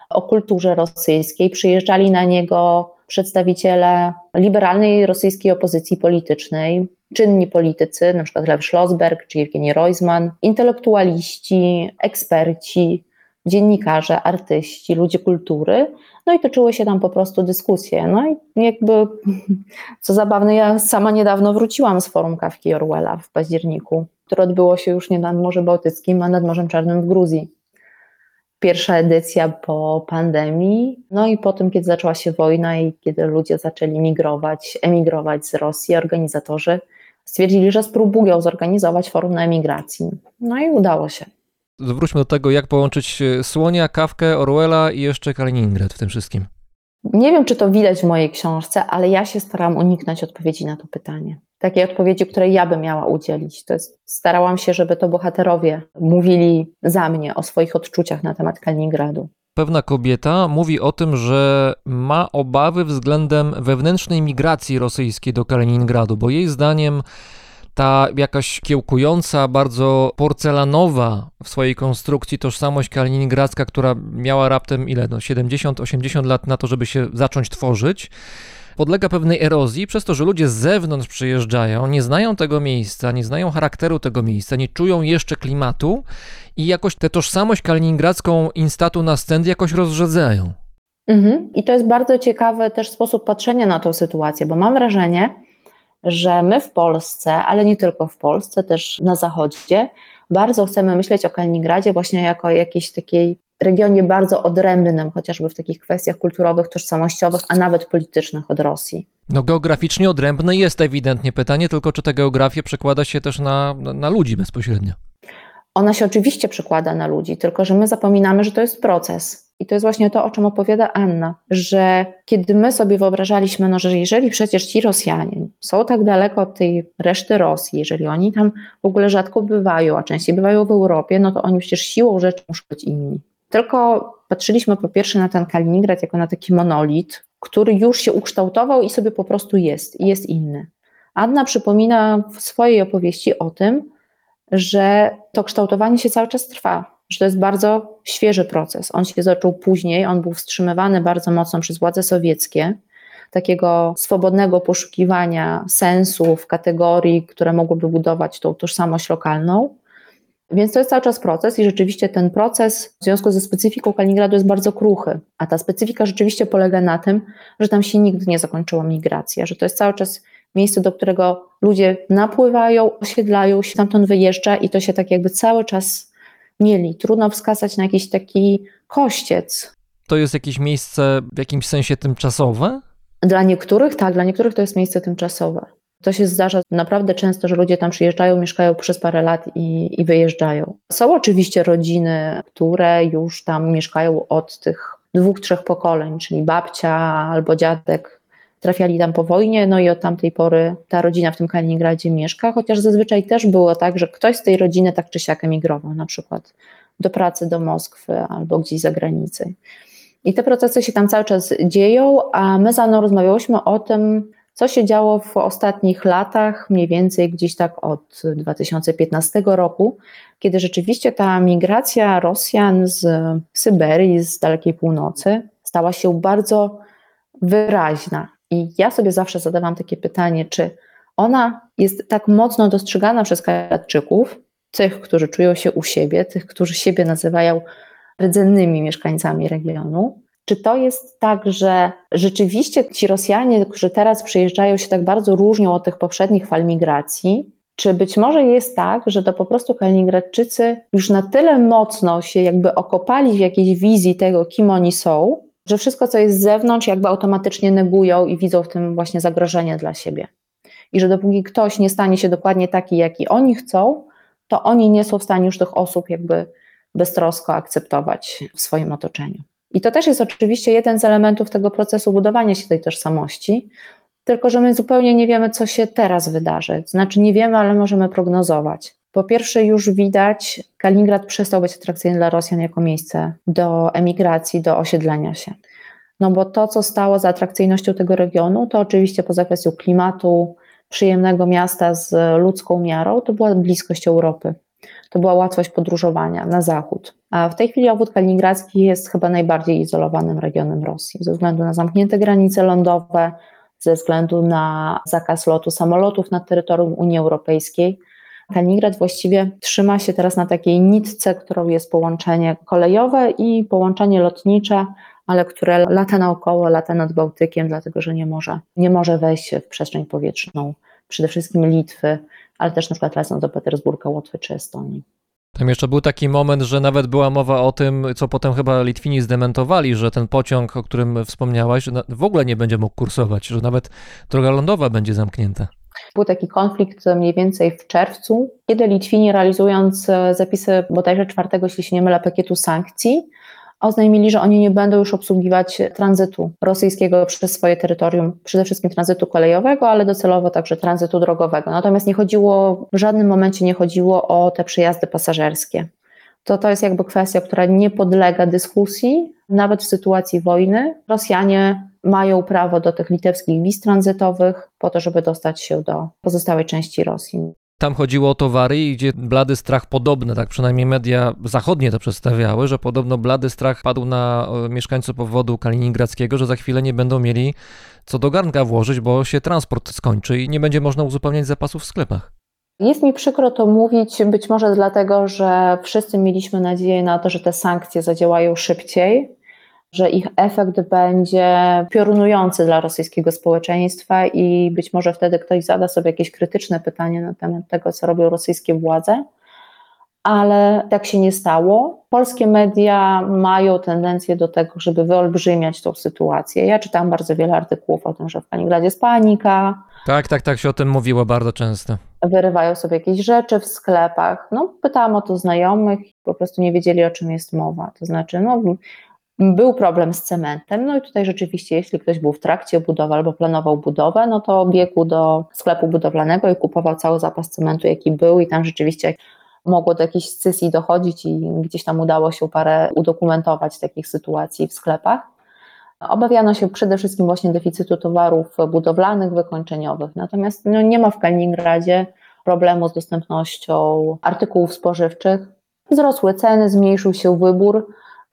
o kulturze rosyjskiej. Przyjeżdżali na niego przedstawiciele liberalnej rosyjskiej opozycji politycznej, czynni politycy, np. Lew Schlossberg czy Jewgeni Roizman, intelektualiści, eksperci, dziennikarze, artyści, ludzie kultury, no i toczyły się tam po prostu dyskusje. No i jakby, co zabawne, ja sama niedawno wróciłam z forum Kawki Orwella w październiku, które odbyło się już nie nad Morzem Bałtyckim, a nad Morzem Czarnym w Gruzji. Pierwsza edycja po pandemii, no i po tym, kiedy zaczęła się wojna i kiedy ludzie zaczęli migrować, emigrować z Rosji, organizatorzy stwierdzili, że spróbują zorganizować forum na emigracji. No i udało się wróćmy do tego, jak połączyć e, Słonia, Kawkę, Orwella i jeszcze Kaliningrad w tym wszystkim. Nie wiem, czy to widać w mojej książce, ale ja się starałam uniknąć odpowiedzi na to pytanie. Takiej odpowiedzi, której ja bym miała udzielić. To jest, starałam się, żeby to bohaterowie mówili za mnie o swoich odczuciach na temat Kaliningradu. Pewna kobieta mówi o tym, że ma obawy względem wewnętrznej migracji rosyjskiej do Kaliningradu, bo jej zdaniem ta jakaś kiełkująca, bardzo porcelanowa w swojej konstrukcji tożsamość kaliningradzka, która miała raptem ile, no 70-80 lat na to, żeby się zacząć tworzyć, podlega pewnej erozji przez to, że ludzie z zewnątrz przyjeżdżają, nie znają tego miejsca, nie znają charakteru tego miejsca, nie czują jeszcze klimatu i jakoś tę tożsamość kaliningradzką instatu na scent jakoś rozrzedzają. Mhm. I to jest bardzo ciekawy też sposób patrzenia na tą sytuację, bo mam wrażenie, że my w Polsce, ale nie tylko w Polsce, też na Zachodzie, bardzo chcemy myśleć o Kaliningradzie właśnie jako o jakiejś takiej regionie bardzo odrębnym, chociażby w takich kwestiach kulturowych, tożsamościowych, a nawet politycznych od Rosji. No geograficznie odrębne jest ewidentnie pytanie, tylko czy ta geografia przekłada się też na, na ludzi bezpośrednio? Ona się oczywiście przekłada na ludzi, tylko że my zapominamy, że to jest proces. I to jest właśnie to, o czym opowiada Anna, że kiedy my sobie wyobrażaliśmy, no, że jeżeli przecież ci Rosjanie są tak daleko od tej reszty Rosji, jeżeli oni tam w ogóle rzadko bywają, a częściej bywają w Europie, no to oni przecież siłą rzeczy muszą być inni. Tylko patrzyliśmy po pierwsze na ten Kaliningrad jako na taki monolit, który już się ukształtował i sobie po prostu jest i jest inny. Anna przypomina w swojej opowieści o tym, że to kształtowanie się cały czas trwa, że to jest bardzo świeży proces. On się zaczął później, on był wstrzymywany bardzo mocno przez władze sowieckie, takiego swobodnego poszukiwania sensów, kategorii, które mogłyby budować tą tożsamość lokalną. Więc to jest cały czas proces i rzeczywiście ten proces w związku ze specyfiką Kaliningradu jest bardzo kruchy. A ta specyfika rzeczywiście polega na tym, że tam się nigdy nie zakończyła migracja, że to jest cały czas miejsce, do którego ludzie napływają, osiedlają się, stamtąd wyjeżdża i to się tak jakby cały czas mieli. Trudno wskazać na jakiś taki kościec. To jest jakieś miejsce w jakimś sensie tymczasowe? Dla niektórych tak, dla niektórych to jest miejsce tymczasowe. To się zdarza naprawdę często, że ludzie tam przyjeżdżają, mieszkają przez parę lat i, i wyjeżdżają. Są oczywiście rodziny, które już tam mieszkają od tych dwóch, trzech pokoleń, czyli babcia albo dziadek trafiali tam po wojnie, no i od tamtej pory ta rodzina w tym Kaliningradzie mieszka, chociaż zazwyczaj też było tak, że ktoś z tej rodziny tak czy siak emigrował, na przykład do pracy do Moskwy albo gdzieś za granicę. I te procesy się tam cały czas dzieją, a my za mną rozmawiałyśmy o tym, co się działo w ostatnich latach, mniej więcej gdzieś tak od 2015 roku, kiedy rzeczywiście ta migracja Rosjan z Syberii, z dalekiej północy, stała się bardzo wyraźna. I ja sobie zawsze zadawam takie pytanie, czy ona jest tak mocno dostrzegana przez Kanadczyków, tych, którzy czują się u siebie, tych, którzy siebie nazywają rdzennymi mieszkańcami regionu. Czy to jest tak, że rzeczywiście ci Rosjanie, którzy teraz przyjeżdżają, się tak bardzo różnią od tych poprzednich fal migracji? Czy być może jest tak, że to po prostu Kaliningradczycy już na tyle mocno się jakby okopali w jakiejś wizji tego, kim oni są, że wszystko, co jest z zewnątrz, jakby automatycznie negują i widzą w tym właśnie zagrożenie dla siebie. I że dopóki ktoś nie stanie się dokładnie taki, jaki oni chcą, to oni nie są w stanie już tych osób jakby beztrosko akceptować w swoim otoczeniu. I to też jest oczywiście jeden z elementów tego procesu budowania się tej tożsamości, tylko że my zupełnie nie wiemy, co się teraz wydarzy. Znaczy, nie wiemy, ale możemy prognozować. Po pierwsze, już widać, Kaliningrad przestał być atrakcyjny dla Rosjan jako miejsce do emigracji, do osiedlenia się. No bo to, co stało za atrakcyjnością tego regionu, to oczywiście poza kwestią klimatu, przyjemnego miasta z ludzką miarą, to była bliskość Europy to była łatwość podróżowania na zachód. A w tej chwili obwód kaliningradzki jest chyba najbardziej izolowanym regionem Rosji ze względu na zamknięte granice lądowe, ze względu na zakaz lotu samolotów na terytorium Unii Europejskiej. Kaliningrad właściwie trzyma się teraz na takiej nitce, którą jest połączenie kolejowe i połączenie lotnicze, ale które lata naokoło, lata nad Bałtykiem, dlatego że nie może, nie może wejść w przestrzeń powietrzną przede wszystkim Litwy, ale też na przykład lecąc do Petersburga, Łotwy czy Estonii. Tam jeszcze był taki moment, że nawet była mowa o tym, co potem chyba Litwini zdementowali, że ten pociąg, o którym wspomniałaś, w ogóle nie będzie mógł kursować, że nawet droga lądowa będzie zamknięta. Był taki konflikt mniej więcej w czerwcu, kiedy Litwini realizując e, zapisy bodajże czwartego, jeśli się nie mylę, pakietu sankcji, oznajmili, że oni nie będą już obsługiwać tranzytu rosyjskiego przez swoje terytorium, przede wszystkim tranzytu kolejowego, ale docelowo także tranzytu drogowego. Natomiast nie chodziło, w żadnym momencie nie chodziło o te przejazdy pasażerskie. To, to jest jakby kwestia, która nie podlega dyskusji, nawet w sytuacji wojny. Rosjanie mają prawo do tych litewskich wiz tranzytowych po to, żeby dostać się do pozostałej części Rosji. Tam chodziło o towary gdzie blady strach podobny, tak przynajmniej media zachodnie to przedstawiały, że podobno blady strach padł na e, mieszkańców obwodu kaliningradzkiego, że za chwilę nie będą mieli co do garnka włożyć, bo się transport skończy i nie będzie można uzupełniać zapasów w sklepach. Jest mi przykro to mówić, być może dlatego, że wszyscy mieliśmy nadzieję na to, że te sankcje zadziałają szybciej, że ich efekt będzie piorunujący dla rosyjskiego społeczeństwa i być może wtedy ktoś zada sobie jakieś krytyczne pytanie na temat tego, co robią rosyjskie władze. Ale tak się nie stało. Polskie media mają tendencję do tego, żeby wyolbrzymiać tą sytuację. Ja czytam bardzo wiele artykułów o tym, że w Kaliningradzie jest panika. Tak, tak, tak się o tym mówiło bardzo często. Wyrywają sobie jakieś rzeczy w sklepach. No, pytałam o to znajomych, po prostu nie wiedzieli, o czym jest mowa. To znaczy, no, był problem z cementem, no i tutaj rzeczywiście, jeśli ktoś był w trakcie budowy albo planował budowę, no to biegł do sklepu budowlanego i kupował cały zapas cementu, jaki był, i tam rzeczywiście mogło do jakiejś scysji dochodzić, i gdzieś tam udało się parę udokumentować takich sytuacji w sklepach. Obawiano się przede wszystkim właśnie deficytu towarów budowlanych, wykończeniowych. Natomiast no, nie ma w Kaliningradzie problemu z dostępnością artykułów spożywczych. Wzrosły ceny, zmniejszył się wybór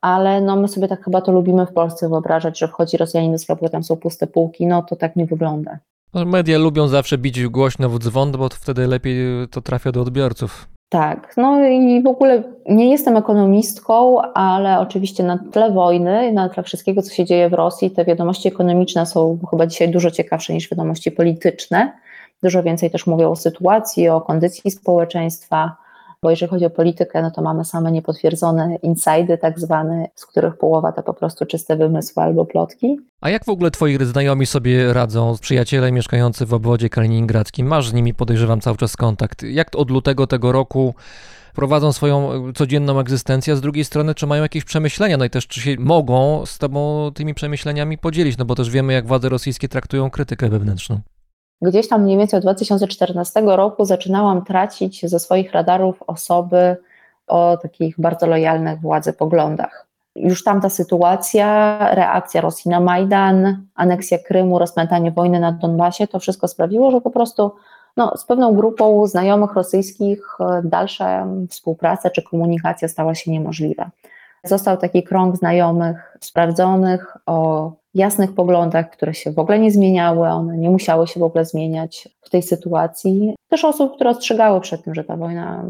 ale no my sobie tak chyba to lubimy w Polsce wyobrażać, że wchodzi Rosjanin do sklepu, tam są puste półki, no to tak nie wygląda. No, media lubią zawsze bić głośno w dzwon, bo wtedy lepiej to trafia do odbiorców. Tak, no i w ogóle nie jestem ekonomistką, ale oczywiście na tle wojny, na tle wszystkiego, co się dzieje w Rosji, te wiadomości ekonomiczne są chyba dzisiaj dużo ciekawsze niż wiadomości polityczne. Dużo więcej też mówią o sytuacji, o kondycji społeczeństwa, bo jeżeli chodzi o politykę, no to mamy same niepotwierdzone insajdy tak zwane, z których połowa to po prostu czyste wymysły albo plotki. A jak w ogóle twoi znajomi sobie radzą, przyjaciele mieszkający w obwodzie kaliningradzkim? Masz z nimi, podejrzewam, cały czas kontakt. Jak od lutego tego roku prowadzą swoją codzienną egzystencję, z drugiej strony, czy mają jakieś przemyślenia, no i też czy się mogą z tobą tymi przemyśleniami podzielić, no bo też wiemy, jak władze rosyjskie traktują krytykę wewnętrzną. Gdzieś tam mniej więcej od 2014 roku zaczynałam tracić ze swoich radarów osoby o takich bardzo lojalnych władzy poglądach. Już tamta sytuacja, reakcja Rosji na Majdan, aneksja Krymu, rozpętanie wojny na Donbasie, to wszystko sprawiło, że po prostu no, z pewną grupą znajomych rosyjskich dalsza współpraca czy komunikacja stała się niemożliwa. Został taki krąg znajomych, sprawdzonych, o jasnych poglądach, które się w ogóle nie zmieniały, one nie musiały się w ogóle zmieniać w tej sytuacji. Też osób, które ostrzegały przed tym, że ta wojna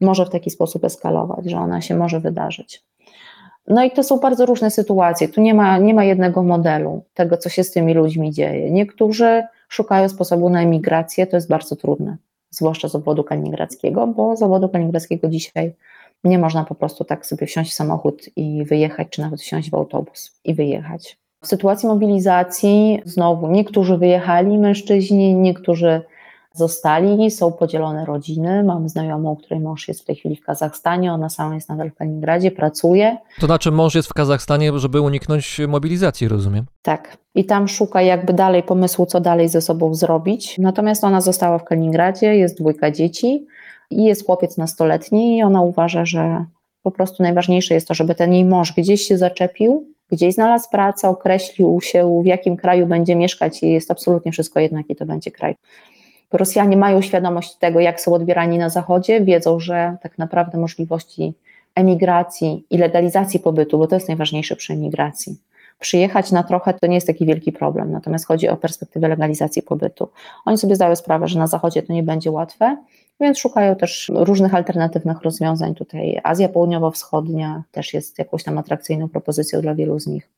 może w taki sposób eskalować, że ona się może wydarzyć. No i to są bardzo różne sytuacje. Tu nie ma, nie ma jednego modelu tego, co się z tymi ludźmi dzieje. Niektórzy szukają sposobu na emigrację, to jest bardzo trudne, zwłaszcza z obwodu kaliningradzkiego, bo z obwodu kaliningradzkiego dzisiaj nie można po prostu tak sobie wsiąść w samochód i wyjechać, czy nawet wsiąść w autobus i wyjechać. W sytuacji mobilizacji znowu niektórzy wyjechali mężczyźni, niektórzy zostali, są podzielone rodziny. Mam znajomą, której mąż jest w tej chwili w Kazachstanie, ona sama jest nadal w Kaliningradzie, pracuje. To znaczy mąż jest w Kazachstanie, żeby uniknąć mobilizacji, rozumiem? Tak. I tam szuka jakby dalej pomysłu, co dalej ze sobą zrobić. Natomiast ona została w Kaliningradzie, jest dwójka dzieci i jest chłopiec nastoletni i ona uważa, że po prostu najważniejsze jest to, żeby ten jej mąż gdzieś się zaczepił, gdzieś znalazł pracę, określił się, w jakim kraju będzie mieszkać i jest absolutnie wszystko jedno, jaki to będzie kraj. Rosjanie mają świadomość tego, jak są odbierani na Zachodzie, wiedzą, że tak naprawdę możliwości emigracji i legalizacji pobytu, bo to jest najważniejsze przy emigracji. Przyjechać na trochę to nie jest taki wielki problem, natomiast chodzi o perspektywę legalizacji pobytu. Oni sobie zdają sprawę, że na Zachodzie to nie będzie łatwe, więc szukają też różnych alternatywnych rozwiązań. Tutaj Azja Południowo-Wschodnia też jest jakąś tam atrakcyjną propozycją dla wielu z nich.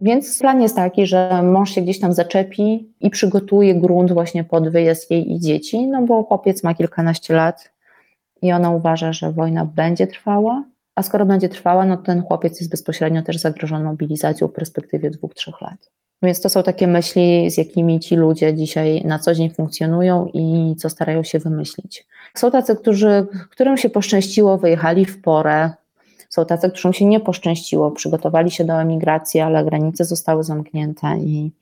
Więc plan jest taki, że mąż się gdzieś tam zaczepi i przygotuje grunt właśnie pod wyjazd jej i dzieci, no bo chłopiec ma kilkanaście lat i ona uważa, że wojna będzie trwała, a skoro będzie trwała, no ten chłopiec jest bezpośrednio też zagrożony mobilizacją w perspektywie dwóch, trzech lat. Więc to są takie myśli, z jakimi ci ludzie dzisiaj na co dzień funkcjonują i co starają się wymyślić. Są tacy, którzy, którym się poszczęściło, wyjechali w porę. Są tacy, którym się nie poszczęściło, przygotowali się do emigracji, ale granice zostały zamknięte i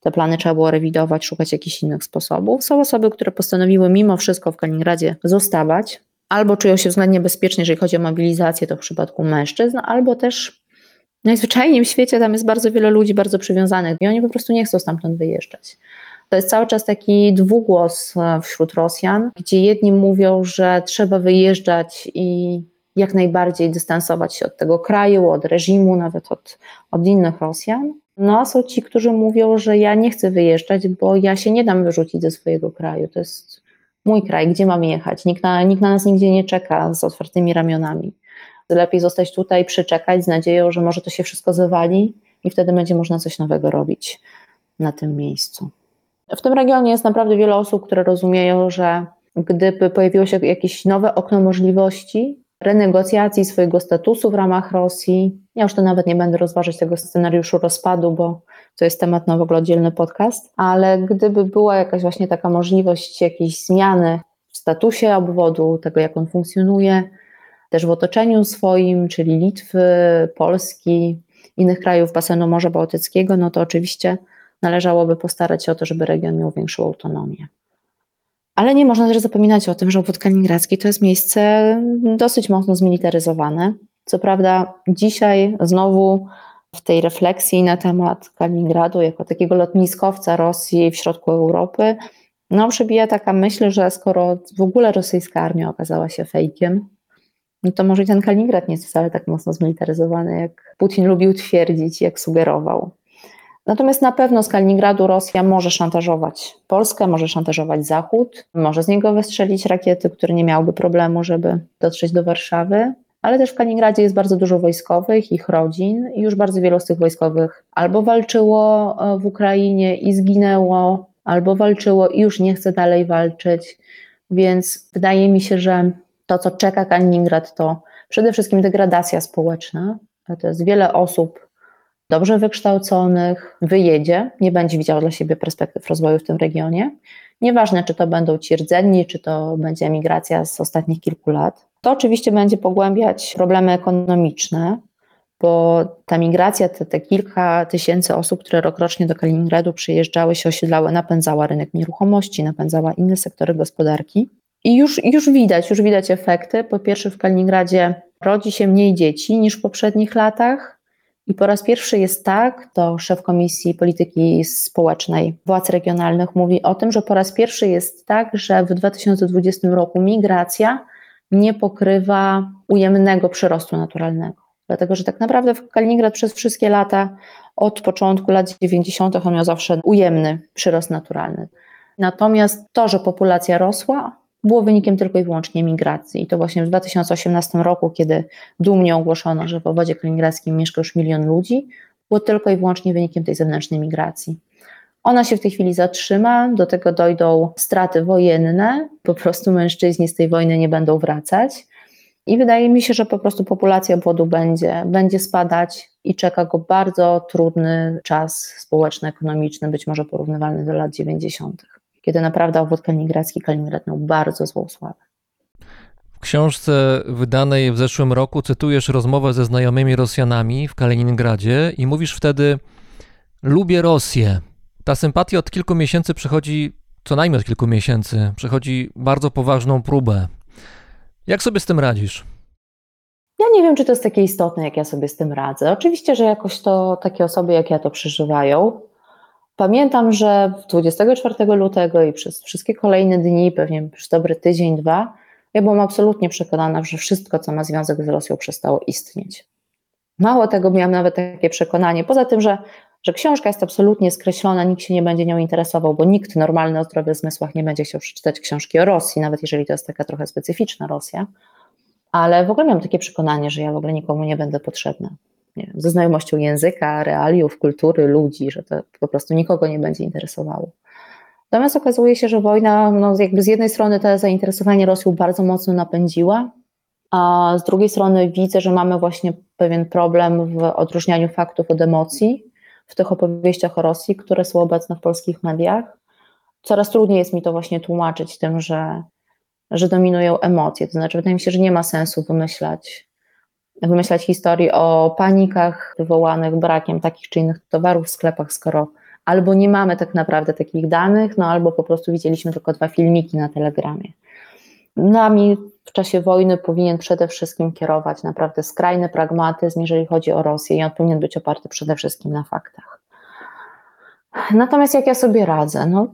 te plany trzeba było rewidować, szukać jakichś innych sposobów. Są osoby, które postanowiły mimo wszystko w Kaliningradzie zostawać, albo czują się względnie bezpiecznie, jeżeli chodzi o mobilizację, to w przypadku mężczyzn, albo też najzwyczajniej w świecie tam jest bardzo wiele ludzi bardzo przywiązanych i oni po prostu nie chcą stamtąd wyjeżdżać. To jest cały czas taki dwugłos e, wśród Rosjan, gdzie jedni mówią, że trzeba wyjeżdżać i jak najbardziej dystansować się od tego kraju, od reżimu, nawet od, od innych Rosjan. No a są ci, którzy mówią, że ja nie chcę wyjeżdżać, bo ja się nie dam wyrzucić ze swojego kraju. To jest mój kraj, gdzie mam jechać? Nikt na, nikt na nas nigdzie nie czeka z otwartymi ramionami lepiej zostać tutaj, przyczekać z nadzieją, że może to się wszystko zawali i wtedy będzie można coś nowego robić na tym miejscu. W tym regionie jest naprawdę wiele osób, które rozumieją, że gdyby pojawiło się jakieś nowe okno możliwości renegocjacji swojego statusu w ramach Rosji, ja już to nawet nie będę rozważać tego scenariuszu rozpadu, bo to jest temat na w ogóle oddzielny podcast, ale gdyby była jakaś właśnie taka możliwość jakiejś zmiany w statusie obwodu, tego jak on funkcjonuje, też w otoczeniu swoim, czyli Litwy, Polski, innych krajów basenu Morza Bałtyckiego, no to oczywiście należałoby postarać się o to, żeby region miał większą autonomię. Ale nie można też zapominać o tym, że obwód kaliningradzki to jest miejsce dosyć mocno zmilitaryzowane. Co prawda, dzisiaj znowu w tej refleksji na temat Kaliningradu jako takiego lotniskowca Rosji w środku Europy, no przebija taka myśl, że skoro w ogóle rosyjska armia okazała się fejkiem, no to może ten Kaliningrad nie jest wcale tak mocno zmilitaryzowany, jak Putin lubił twierdzić, jak sugerował. Natomiast na pewno z Kaliningradu Rosja może szantażować Polskę, może szantażować Zachód, może z niego wystrzelić rakiety, które nie miałyby problemu, żeby dotrzeć do Warszawy. Ale też w Kaliningradzie jest bardzo dużo wojskowych, ich rodzin, i już bardzo wielu z tych wojskowych albo walczyło e, w Ukrainie i zginęło, albo walczyło i już nie chce dalej walczyć. Więc wydaje mi się, że to, co czeka Kaliningrad, to przede wszystkim degradacja społeczna. To jest wiele osób dobrze wykształconych, wyjedzie, nie będzie widział dla siebie perspektyw rozwoju w tym regionie. Nieważne, czy to będą ci rdzenni, czy to będzie emigracja z ostatnich kilku lat. To oczywiście będzie pogłębiać problemy ekonomiczne, bo ta migracja, te, te kilka tysięcy osób, które rokrocznie do Kaliningradu przyjeżdżały, się osiedlały, napędzała rynek nieruchomości, napędzała inne sektory gospodarki. I już, już widać, już widać efekty. Po pierwsze, w Kaliningradzie rodzi się mniej dzieci niż w poprzednich latach. I po raz pierwszy jest tak, to szef Komisji Polityki Społecznej władz regionalnych mówi o tym, że po raz pierwszy jest tak, że w 2020 roku migracja nie pokrywa ujemnego przyrostu naturalnego. Dlatego, że tak naprawdę w Kaliningrad przez wszystkie lata, od początku lat 90., on miał zawsze ujemny przyrost naturalny. Natomiast to, że populacja rosła, było wynikiem tylko i wyłącznie migracji. I to właśnie w 2018 roku, kiedy dumnie ogłoszono, że w obwodzie kaliningradzkim mieszka już milion ludzi, było tylko i wyłącznie wynikiem tej zewnętrznej migracji. Ona się w tej chwili zatrzyma, do tego dojdą straty wojenne, po prostu mężczyźni z tej wojny nie będą wracać. I wydaje mi się, że po prostu populacja obwodu będzie, będzie spadać i czeka go bardzo trudny czas społeczno-ekonomiczny, być może porównywalny do lat 90., kiedy naprawdę obwód kaliningradzki Kaliningrad miał bardzo złą sławę. W książce wydanej w zeszłym roku cytujesz rozmowę ze znajomymi Rosjanami w Kaliningradzie i mówisz wtedy: Lubię Rosję. Ta sympatia od kilku miesięcy przechodzi, co najmniej od kilku miesięcy, przechodzi bardzo poważną próbę. Jak sobie z tym radzisz? Ja nie wiem, czy to jest takie istotne, jak ja sobie z tym radzę. Oczywiście, że jakoś to takie osoby jak ja to przeżywają. Pamiętam, że 24 lutego i przez wszystkie kolejne dni, pewnie przez dobry tydzień, dwa, ja byłam absolutnie przekonana, że wszystko, co ma związek z Rosją, przestało istnieć. Mało tego, miałam nawet takie przekonanie, poza tym, że, że książka jest absolutnie skreślona, nikt się nie będzie nią interesował, bo nikt normalny o zdrowych zmysłach nie będzie chciał przeczytać książki o Rosji, nawet jeżeli to jest taka trochę specyficzna Rosja. Ale w ogóle miałam takie przekonanie, że ja w ogóle nikomu nie będę potrzebna nie wiem, ze znajomością języka, realiów, kultury, ludzi, że to po prostu nikogo nie będzie interesowało. Natomiast okazuje się, że wojna, no jakby z jednej strony to zainteresowanie Rosją bardzo mocno napędziła, a z drugiej strony widzę, że mamy właśnie pewien problem w odróżnianiu faktów od emocji w tych opowieściach o Rosji, które są obecne w polskich mediach. Coraz trudniej jest mi to właśnie tłumaczyć tym, że, że dominują emocje. To znaczy, wydaje mi się, że nie ma sensu wymyślać wymyślać historii o panikach wywołanych brakiem takich czy innych towarów w sklepach, skoro albo nie mamy tak naprawdę takich danych, no albo po prostu widzieliśmy tylko dwa filmiki na telegramie. Nami w czasie wojny powinien przede wszystkim kierować naprawdę skrajny pragmatyzm, jeżeli chodzi o Rosję, i on powinien być oparty przede wszystkim na faktach. Natomiast jak ja sobie radzę? No,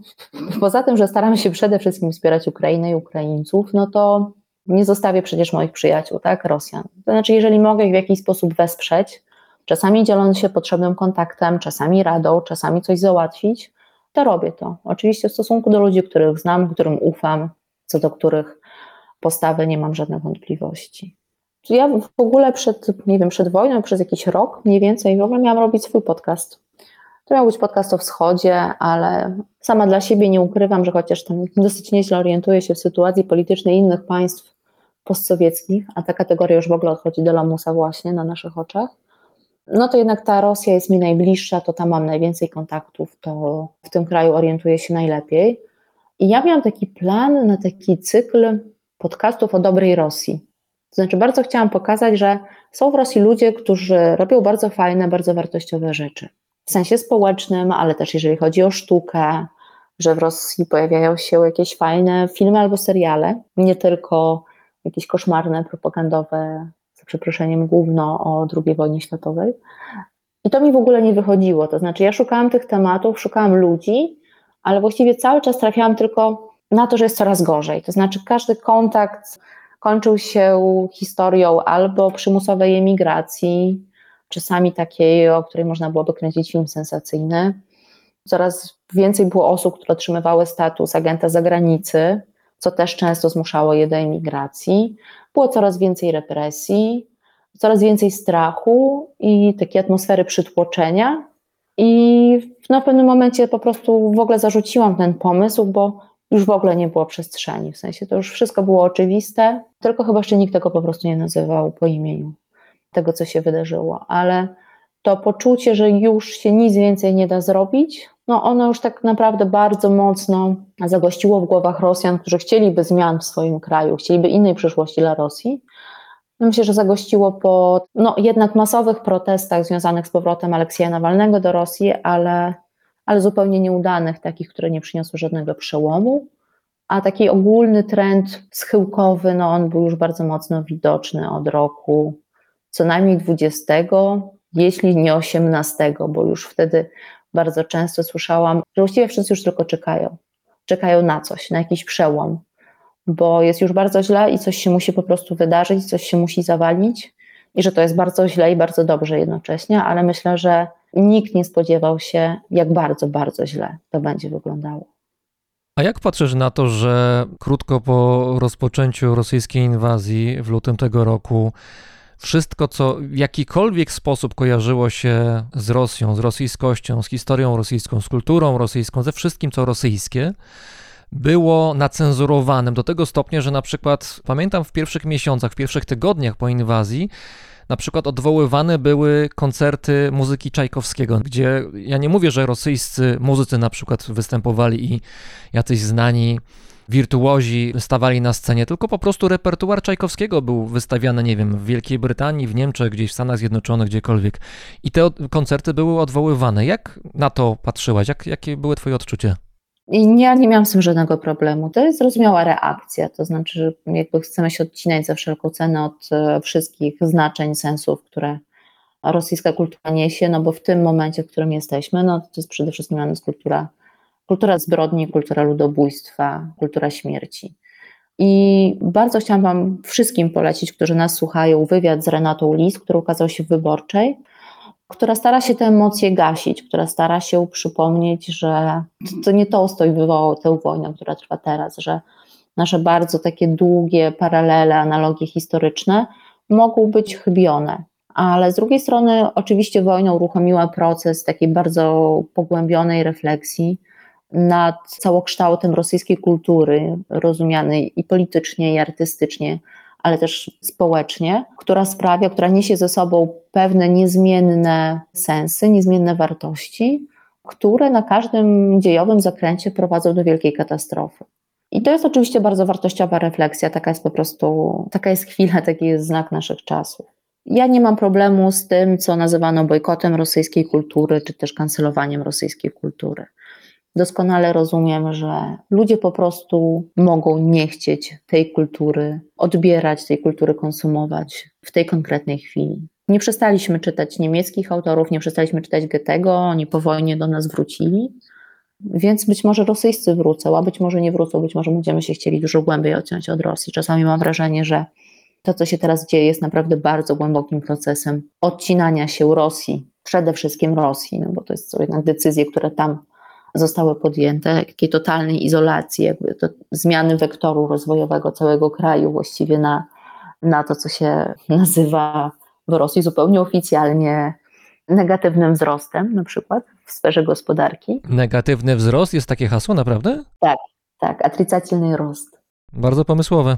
poza tym, że staramy się przede wszystkim wspierać Ukrainę i Ukraińców, no to nie zostawię przecież moich przyjaciół, tak, Rosjan. To znaczy, jeżeli mogę ich w jakiś sposób wesprzeć, czasami dzieląc się potrzebnym kontaktem, czasami radą, czasami coś załatwić, to robię to. Oczywiście w stosunku do ludzi, których znam, którym ufam, co do których postawy nie mam żadnych wątpliwości. Ja w ogóle przed, nie wiem, przed wojną, przez jakiś rok mniej więcej, w ogóle miałam robić swój podcast. To miał być podcast o wschodzie, ale sama dla siebie nie ukrywam, że chociaż tam dosyć nieźle orientuję się w sytuacji politycznej innych państw, postsowieckich, a ta kategoria już w ogóle odchodzi do lamusa właśnie na naszych oczach, no to jednak ta Rosja jest mi najbliższa, to tam mam najwięcej kontaktów, to w tym kraju orientuję się najlepiej. I ja miałam taki plan na taki cykl podcastów o dobrej Rosji. To znaczy, bardzo chciałam pokazać, że są w Rosji ludzie, którzy robią bardzo fajne, bardzo wartościowe rzeczy. W sensie społecznym, ale też jeżeli chodzi o sztukę, że w Rosji pojawiają się jakieś fajne filmy albo seriale, nie tylko jakieś koszmarne, propagandowe, za przeproszeniem, główno o II wojnie światowej. I to mi w ogóle nie wychodziło. To znaczy, ja szukałam tych tematów, szukałam ludzi, ale właściwie cały czas trafiałam tylko na to, że jest coraz gorzej. To znaczy, każdy kontakt kończył się historią albo przymusowej emigracji, czasami takiej, o której można byłoby kręcić film sensacyjny. Coraz więcej było osób, które otrzymywały status agenta zagranicy, co też często zmuszało je do emigracji. Było coraz więcej represji, coraz więcej strachu i takiej atmosfery przytłoczenia. I no, w pewnym momencie po prostu w ogóle zarzuciłam ten pomysł, bo już w ogóle nie było przestrzeni. W sensie to już wszystko było oczywiste, tylko chyba jeszcze nikt tego po prostu nie nazywał po imieniu, tego co się wydarzyło. Ale to poczucie, że już się nic więcej nie da zrobić, no ono już tak naprawdę bardzo mocno zagościło w głowach Rosjan, którzy chcieliby zmian w swoim kraju, chcieliby innej przyszłości dla Rosji. No myślę, że zagościło po no, jednak masowych protestach związanych z powrotem Aleksieja Nawalnego do Rosji, ale, ale zupełnie nieudanych, takich, które nie przyniosły żadnego przełomu. A taki ogólny trend schyłkowy, no on był już bardzo mocno widoczny od roku co najmniej 20, jeśli nie 18, bo już wtedy bardzo często słyszałam, że właściwie wszyscy już tylko czekają. Czekają na coś, na jakiś przełom, bo jest już bardzo źle i coś się musi po prostu wydarzyć, coś się musi zawalić i że to jest bardzo źle i bardzo dobrze jednocześnie, ale myślę, że nikt nie spodziewał się, jak bardzo, bardzo źle to będzie wyglądało. A jak patrzysz na to, że krótko po rozpoczęciu rosyjskiej inwazji w lutym tego roku wszystko, co w jakikolwiek sposób kojarzyło się z Rosją, z rosyjskością, z historią rosyjską, z kulturą rosyjską, ze wszystkim, co rosyjskie, było nacenzurowanym do tego stopnia, że na przykład pamiętam w pierwszych miesiącach, w pierwszych tygodniach po inwazji, na przykład odwoływane były koncerty muzyki Czajkowskiego, gdzie ja nie mówię, że rosyjscy muzycy na przykład występowali i jacyś znani wirtuozi stawali na scenie, tylko po prostu repertuar Czajkowskiego był wystawiany, nie wiem, w Wielkiej Brytanii, w Niemczech, gdzieś w Stanach Zjednoczonych, gdziekolwiek. I te koncerty były odwoływane. Jak na to patrzyłaś? Jak, jakie były twoje odczucia? Ja nie miałam z tym żadnego problemu. To jest zrozumiała reakcja, to znaczy, że jakby chcemy się odcinać za wszelką cenę od e, wszystkich znaczeń, sensów, które rosyjska kultura niesie, no bo w tym momencie, w którym jesteśmy, no to jest przede wszystkim dla nas kultura kultura zbrodni, kultura ludobójstwa, kultura śmierci. I bardzo chciałam Wam wszystkim polecić, którzy nas słuchają, wywiad z Renatą Lis, który ukazał się w Wyborczej, która stara się te emocje gasić, która stara się przypomnieć, że to nie Tolstoj wywołał tę wojnę, która trwa teraz, że nasze bardzo takie długie paralele, analogie historyczne mogą być chybione. Ale z drugiej strony, oczywiście, wojna uruchomiła proces takiej bardzo pogłębionej refleksji nad całokształtem rosyjskiej kultury, rozumianej i politycznie, i artystycznie, ale też społecznie, która sprawia, która niesie ze sobą pewne niezmienne sensy, niezmienne wartości, które na każdym dziejowym zakręcie prowadzą do wielkiej katastrofy. I to jest oczywiście bardzo wartościowa refleksja, taka jest po prostu, taka jest chwila, taki jest znak naszych czasów. Ja nie mam problemu z tym, co nazywano bojkotem rosyjskiej kultury, czy też kancelowaniem rosyjskiej kultury doskonale rozumiem, że ludzie po prostu mogą nie chcieć tej kultury odbierać, tej kultury konsumować w tej konkretnej chwili. Nie przestaliśmy czytać niemieckich autorów, nie przestaliśmy czytać Goethego, oni po wojnie do nas wrócili. Więc być może rosyjscy wrócą, a być może nie wrócą, być może będziemy się chcieli dużo głębiej odciąć od Rosji. Czasami mam wrażenie, że to, co się teraz dzieje, jest naprawdę bardzo głębokim procesem odcinania się Rosji, przede wszystkim Rosji, no bo to są jednak decyzje, które tam zostały podjęte, takiej totalnej izolacji, jakby to zmiany wektoru rozwojowego całego kraju właściwie na, na to, co się nazywa w Rosji zupełnie oficjalnie negatywnym wzrostem, na przykład w sferze gospodarki. Negatywny wzrost jest takie hasło, naprawdę? Tak, tak, atrycacyjny rost. Bardzo pomysłowe.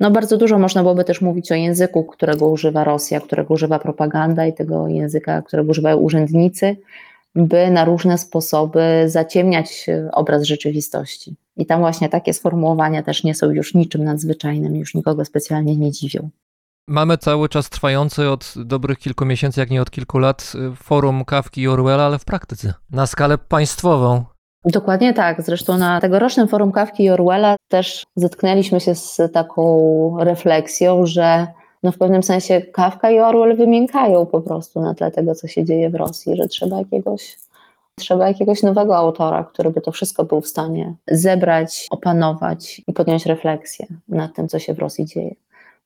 No bardzo dużo można byłoby też mówić o języku, którego używa Rosja, którego używa propaganda i tego języka, którego używają urzędnicy by na różne sposoby zaciemniać obraz rzeczywistości. I tam właśnie takie sformułowania też nie są już niczym nadzwyczajnym, już nikogo specjalnie nie dziwią. Mamy cały czas trwający od dobrych kilku miesięcy, jak nie od kilku lat, forum Kawki i Orwella, ale w praktyce, na skalę państwową. Dokładnie tak. Zresztą na tegorocznym forum Kawki i Orwella też zetknęliśmy się z taką refleksją, że no w pewnym sensie Kawka i Orwell wymiękają po prostu na tle tego, co się dzieje w Rosji, że trzeba jakiegoś, trzeba jakiegoś nowego autora, który by to wszystko był w stanie zebrać, opanować i podjąć refleksję nad tym, co się w Rosji dzieje.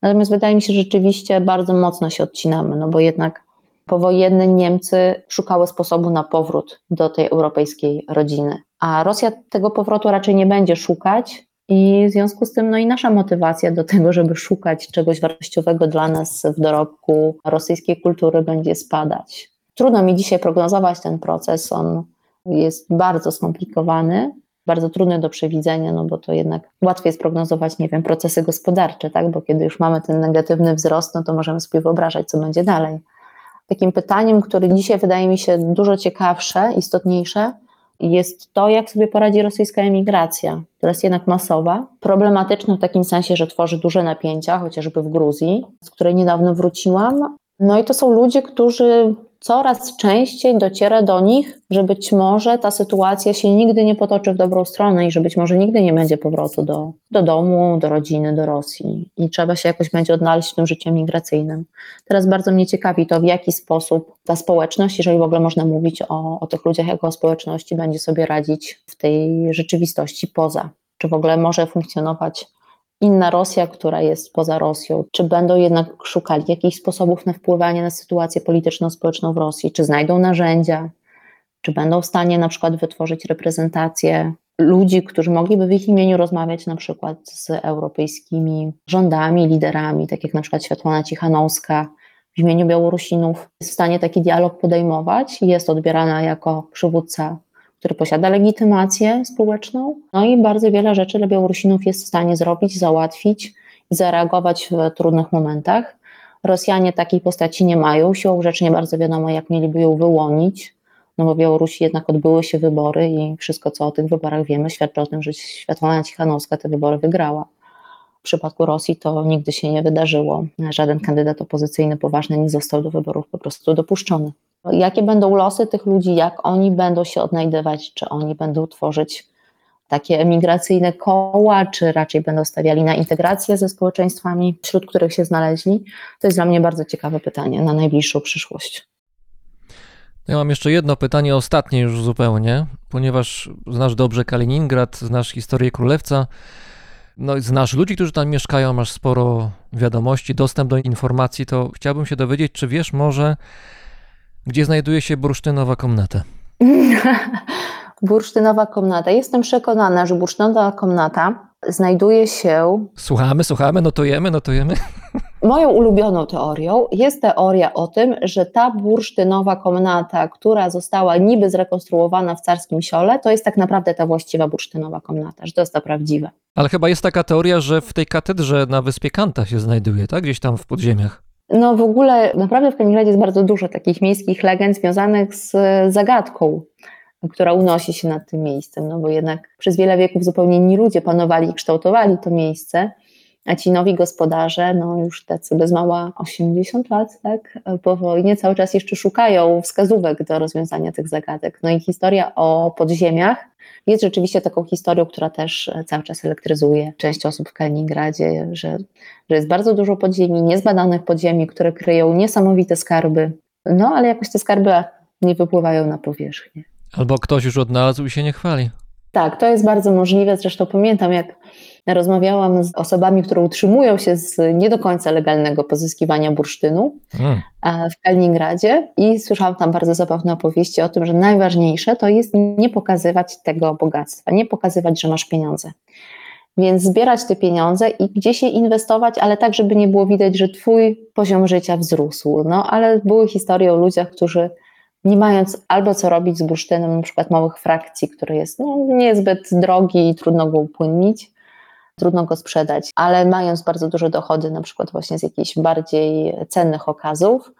Natomiast wydaje mi się, że rzeczywiście bardzo mocno się odcinamy, no bo jednak powojenne Niemcy szukały sposobu na powrót do tej europejskiej rodziny. A Rosja tego powrotu raczej nie będzie szukać, i w związku z tym, no i nasza motywacja do tego, żeby szukać czegoś wartościowego dla nas w dorobku rosyjskiej kultury będzie spadać. Trudno mi dzisiaj prognozować ten proces. On jest bardzo skomplikowany, bardzo trudny do przewidzenia, no bo to jednak łatwiej jest prognozować, nie wiem, procesy gospodarcze, tak? Bo kiedy już mamy ten negatywny wzrost, no to możemy sobie wyobrażać, co będzie dalej. Takim pytaniem, które dzisiaj wydaje mi się dużo ciekawsze, istotniejsze, jest to, jak sobie poradzi rosyjska emigracja, która jest jednak masowa, problematyczna w takim sensie, że tworzy duże napięcia, chociażby w Gruzji, z której niedawno wróciłam. No i to są ludzie, którzy coraz częściej dociera do nich, że być może ta sytuacja się nigdy nie potoczy w dobrą stronę i że być może nigdy nie będzie powrotu do, do domu, do rodziny, do Rosji i trzeba się jakoś będzie odnaleźć w tym życiu migracyjnym. Teraz bardzo mnie ciekawi to, w jaki sposób ta społeczność, jeżeli w ogóle można mówić o, o tych ludziach jako o społeczności, będzie sobie radzić w tej rzeczywistości poza. Czy w ogóle może funkcjonować inna Rosja, która jest poza Rosją? Czy będą jednak szukali jakichś sposobów na wpływanie na sytuację polityczno-społeczną w Rosji? Czy znajdą narzędzia? Czy będą w stanie na przykład wytworzyć reprezentację ludzi, którzy mogliby w ich imieniu rozmawiać na przykład z europejskimi rządami, liderami, tak jak na przykład Światłana Cichanowska w imieniu Białorusinów, jest w stanie taki dialog podejmować i jest odbierana jako przywódca który posiada legitymację społeczną. No i bardzo wiele rzeczy dla Białorusinów jest w stanie zrobić, załatwić i zareagować w trudnych momentach. Rosjanie takiej postaci nie mają. Siłą rzeczy nie bardzo wiadomo, jak mieliby ją wyłonić, no bo w Białorusi jednak odbyły się wybory i wszystko, co o tych wyborach wiemy, świadczy o tym, że Światłana Cichanowska te wybory wygrała. W przypadku Rosji to nigdy się nie wydarzyło. Żaden kandydat opozycyjny poważny nie został do wyborów po prostu dopuszczony. Jakie będą losy tych ludzi, jak oni będą się odnajdywać, czy oni będą tworzyć takie emigracyjne koła, czy raczej będą stawiali na integrację ze społeczeństwami, wśród których się znaleźli? To jest dla mnie bardzo ciekawe pytanie na najbliższą przyszłość. Ja mam jeszcze jedno pytanie, ostatnie już zupełnie, ponieważ znasz dobrze Kaliningrad, znasz historię królewca, no, znasz ludzi, którzy tam mieszkają, masz sporo wiadomości, dostęp do informacji, to chciałbym się dowiedzieć, czy wiesz może, gdzie znajduje się bursztynowa komnata? bursztynowa komnata. Jestem przekonana, że bursztynowa komnata znajduje się. Słuchamy, słuchamy, notujemy, notujemy. Moją ulubioną teorią jest teoria o tym, że ta bursztynowa komnata, która została niby zrekonstruowana w carskim siole, to jest tak naprawdę ta właściwa bursztynowa komnata, że to jest to prawdziwe. Ale chyba jest taka teoria, że w tej katedrze na wyspie Kanta się znajduje, tak? Gdzieś tam w podziemiach. No w ogóle naprawdę w Kaliningradzie jest bardzo dużo takich miejskich legend związanych z zagadką, która unosi się nad tym miejscem, no bo jednak przez wiele wieków zupełnie inni ludzie panowali i kształtowali to miejsce, a ci nowi gospodarze, no już tacy bez mała 80 lat, tak, po wojnie cały czas jeszcze szukają wskazówek do rozwiązania tych zagadek. No i historia o podziemiach jest rzeczywiście taką historią, która też cały czas elektryzuje część osób w Kaliningradzie, że, że jest bardzo dużo podziemi, niezbadanych podziemi, które kryją niesamowite skarby, no ale jakoś te skarby nie wypływają na powierzchnię. Albo ktoś już odnalazł i się nie chwali. Tak, to jest bardzo możliwe. Zresztą pamiętam, jak rozmawiałam z osobami, które utrzymują się z nie do końca legalnego pozyskiwania bursztynu hmm. w Kaliningradzie i słyszałam tam bardzo zabawne opowieści o tym, że najważniejsze to jest nie pokazywać tego bogactwa, nie pokazywać, że masz pieniądze. Więc zbierać te pieniądze i gdzieś je inwestować, ale tak, żeby nie było widać, że twój poziom życia wzrósł. No, ale były historie o ludziach, którzy nie mając albo co robić z bursztynem, na przykład małych frakcji, który jest no, niezbyt drogi i trudno go upłynnić, trudno go sprzedać, ale mając bardzo duże dochody, na przykład właśnie z jakichś bardziej cennych okazów,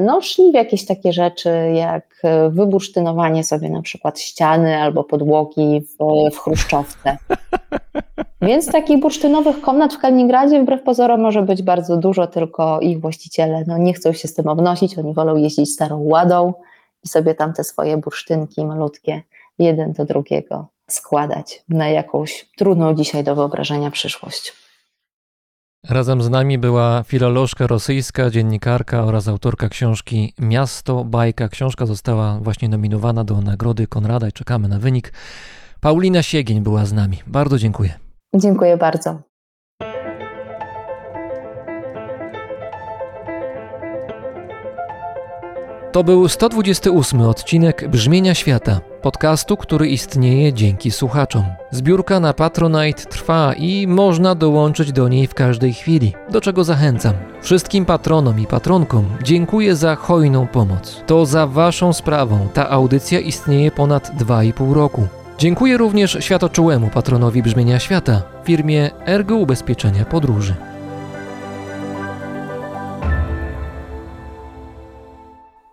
no szli w jakieś takie rzeczy jak wybursztynowanie sobie na przykład ściany albo podłogi w, w chruszczowce. Więc takich bursztynowych komnat w Kaliningradzie wbrew pozorom może być bardzo dużo, tylko ich właściciele no, nie chcą się z tym obnosić, oni wolą jeździć starą ładą i sobie tam te swoje bursztynki malutkie jeden do drugiego składać na jakąś trudną dzisiaj do wyobrażenia przyszłość. Razem z nami była filolożka rosyjska, dziennikarka oraz autorka książki Miasto Bajka. Książka została właśnie nominowana do Nagrody Konrada i czekamy na wynik. Paulina Siegień była z nami. Bardzo dziękuję. Dziękuję bardzo. To był 128 odcinek Brzmienia Świata, podcastu, który istnieje dzięki słuchaczom. Zbiórka na Patronite trwa i można dołączyć do niej w każdej chwili, do czego zachęcam. Wszystkim patronom i patronkom dziękuję za hojną pomoc. To za Waszą sprawą ta audycja istnieje ponad 2,5 roku. Dziękuję również światoczułemu patronowi Brzmienia Świata, firmie Ergo Ubezpieczenia Podróży.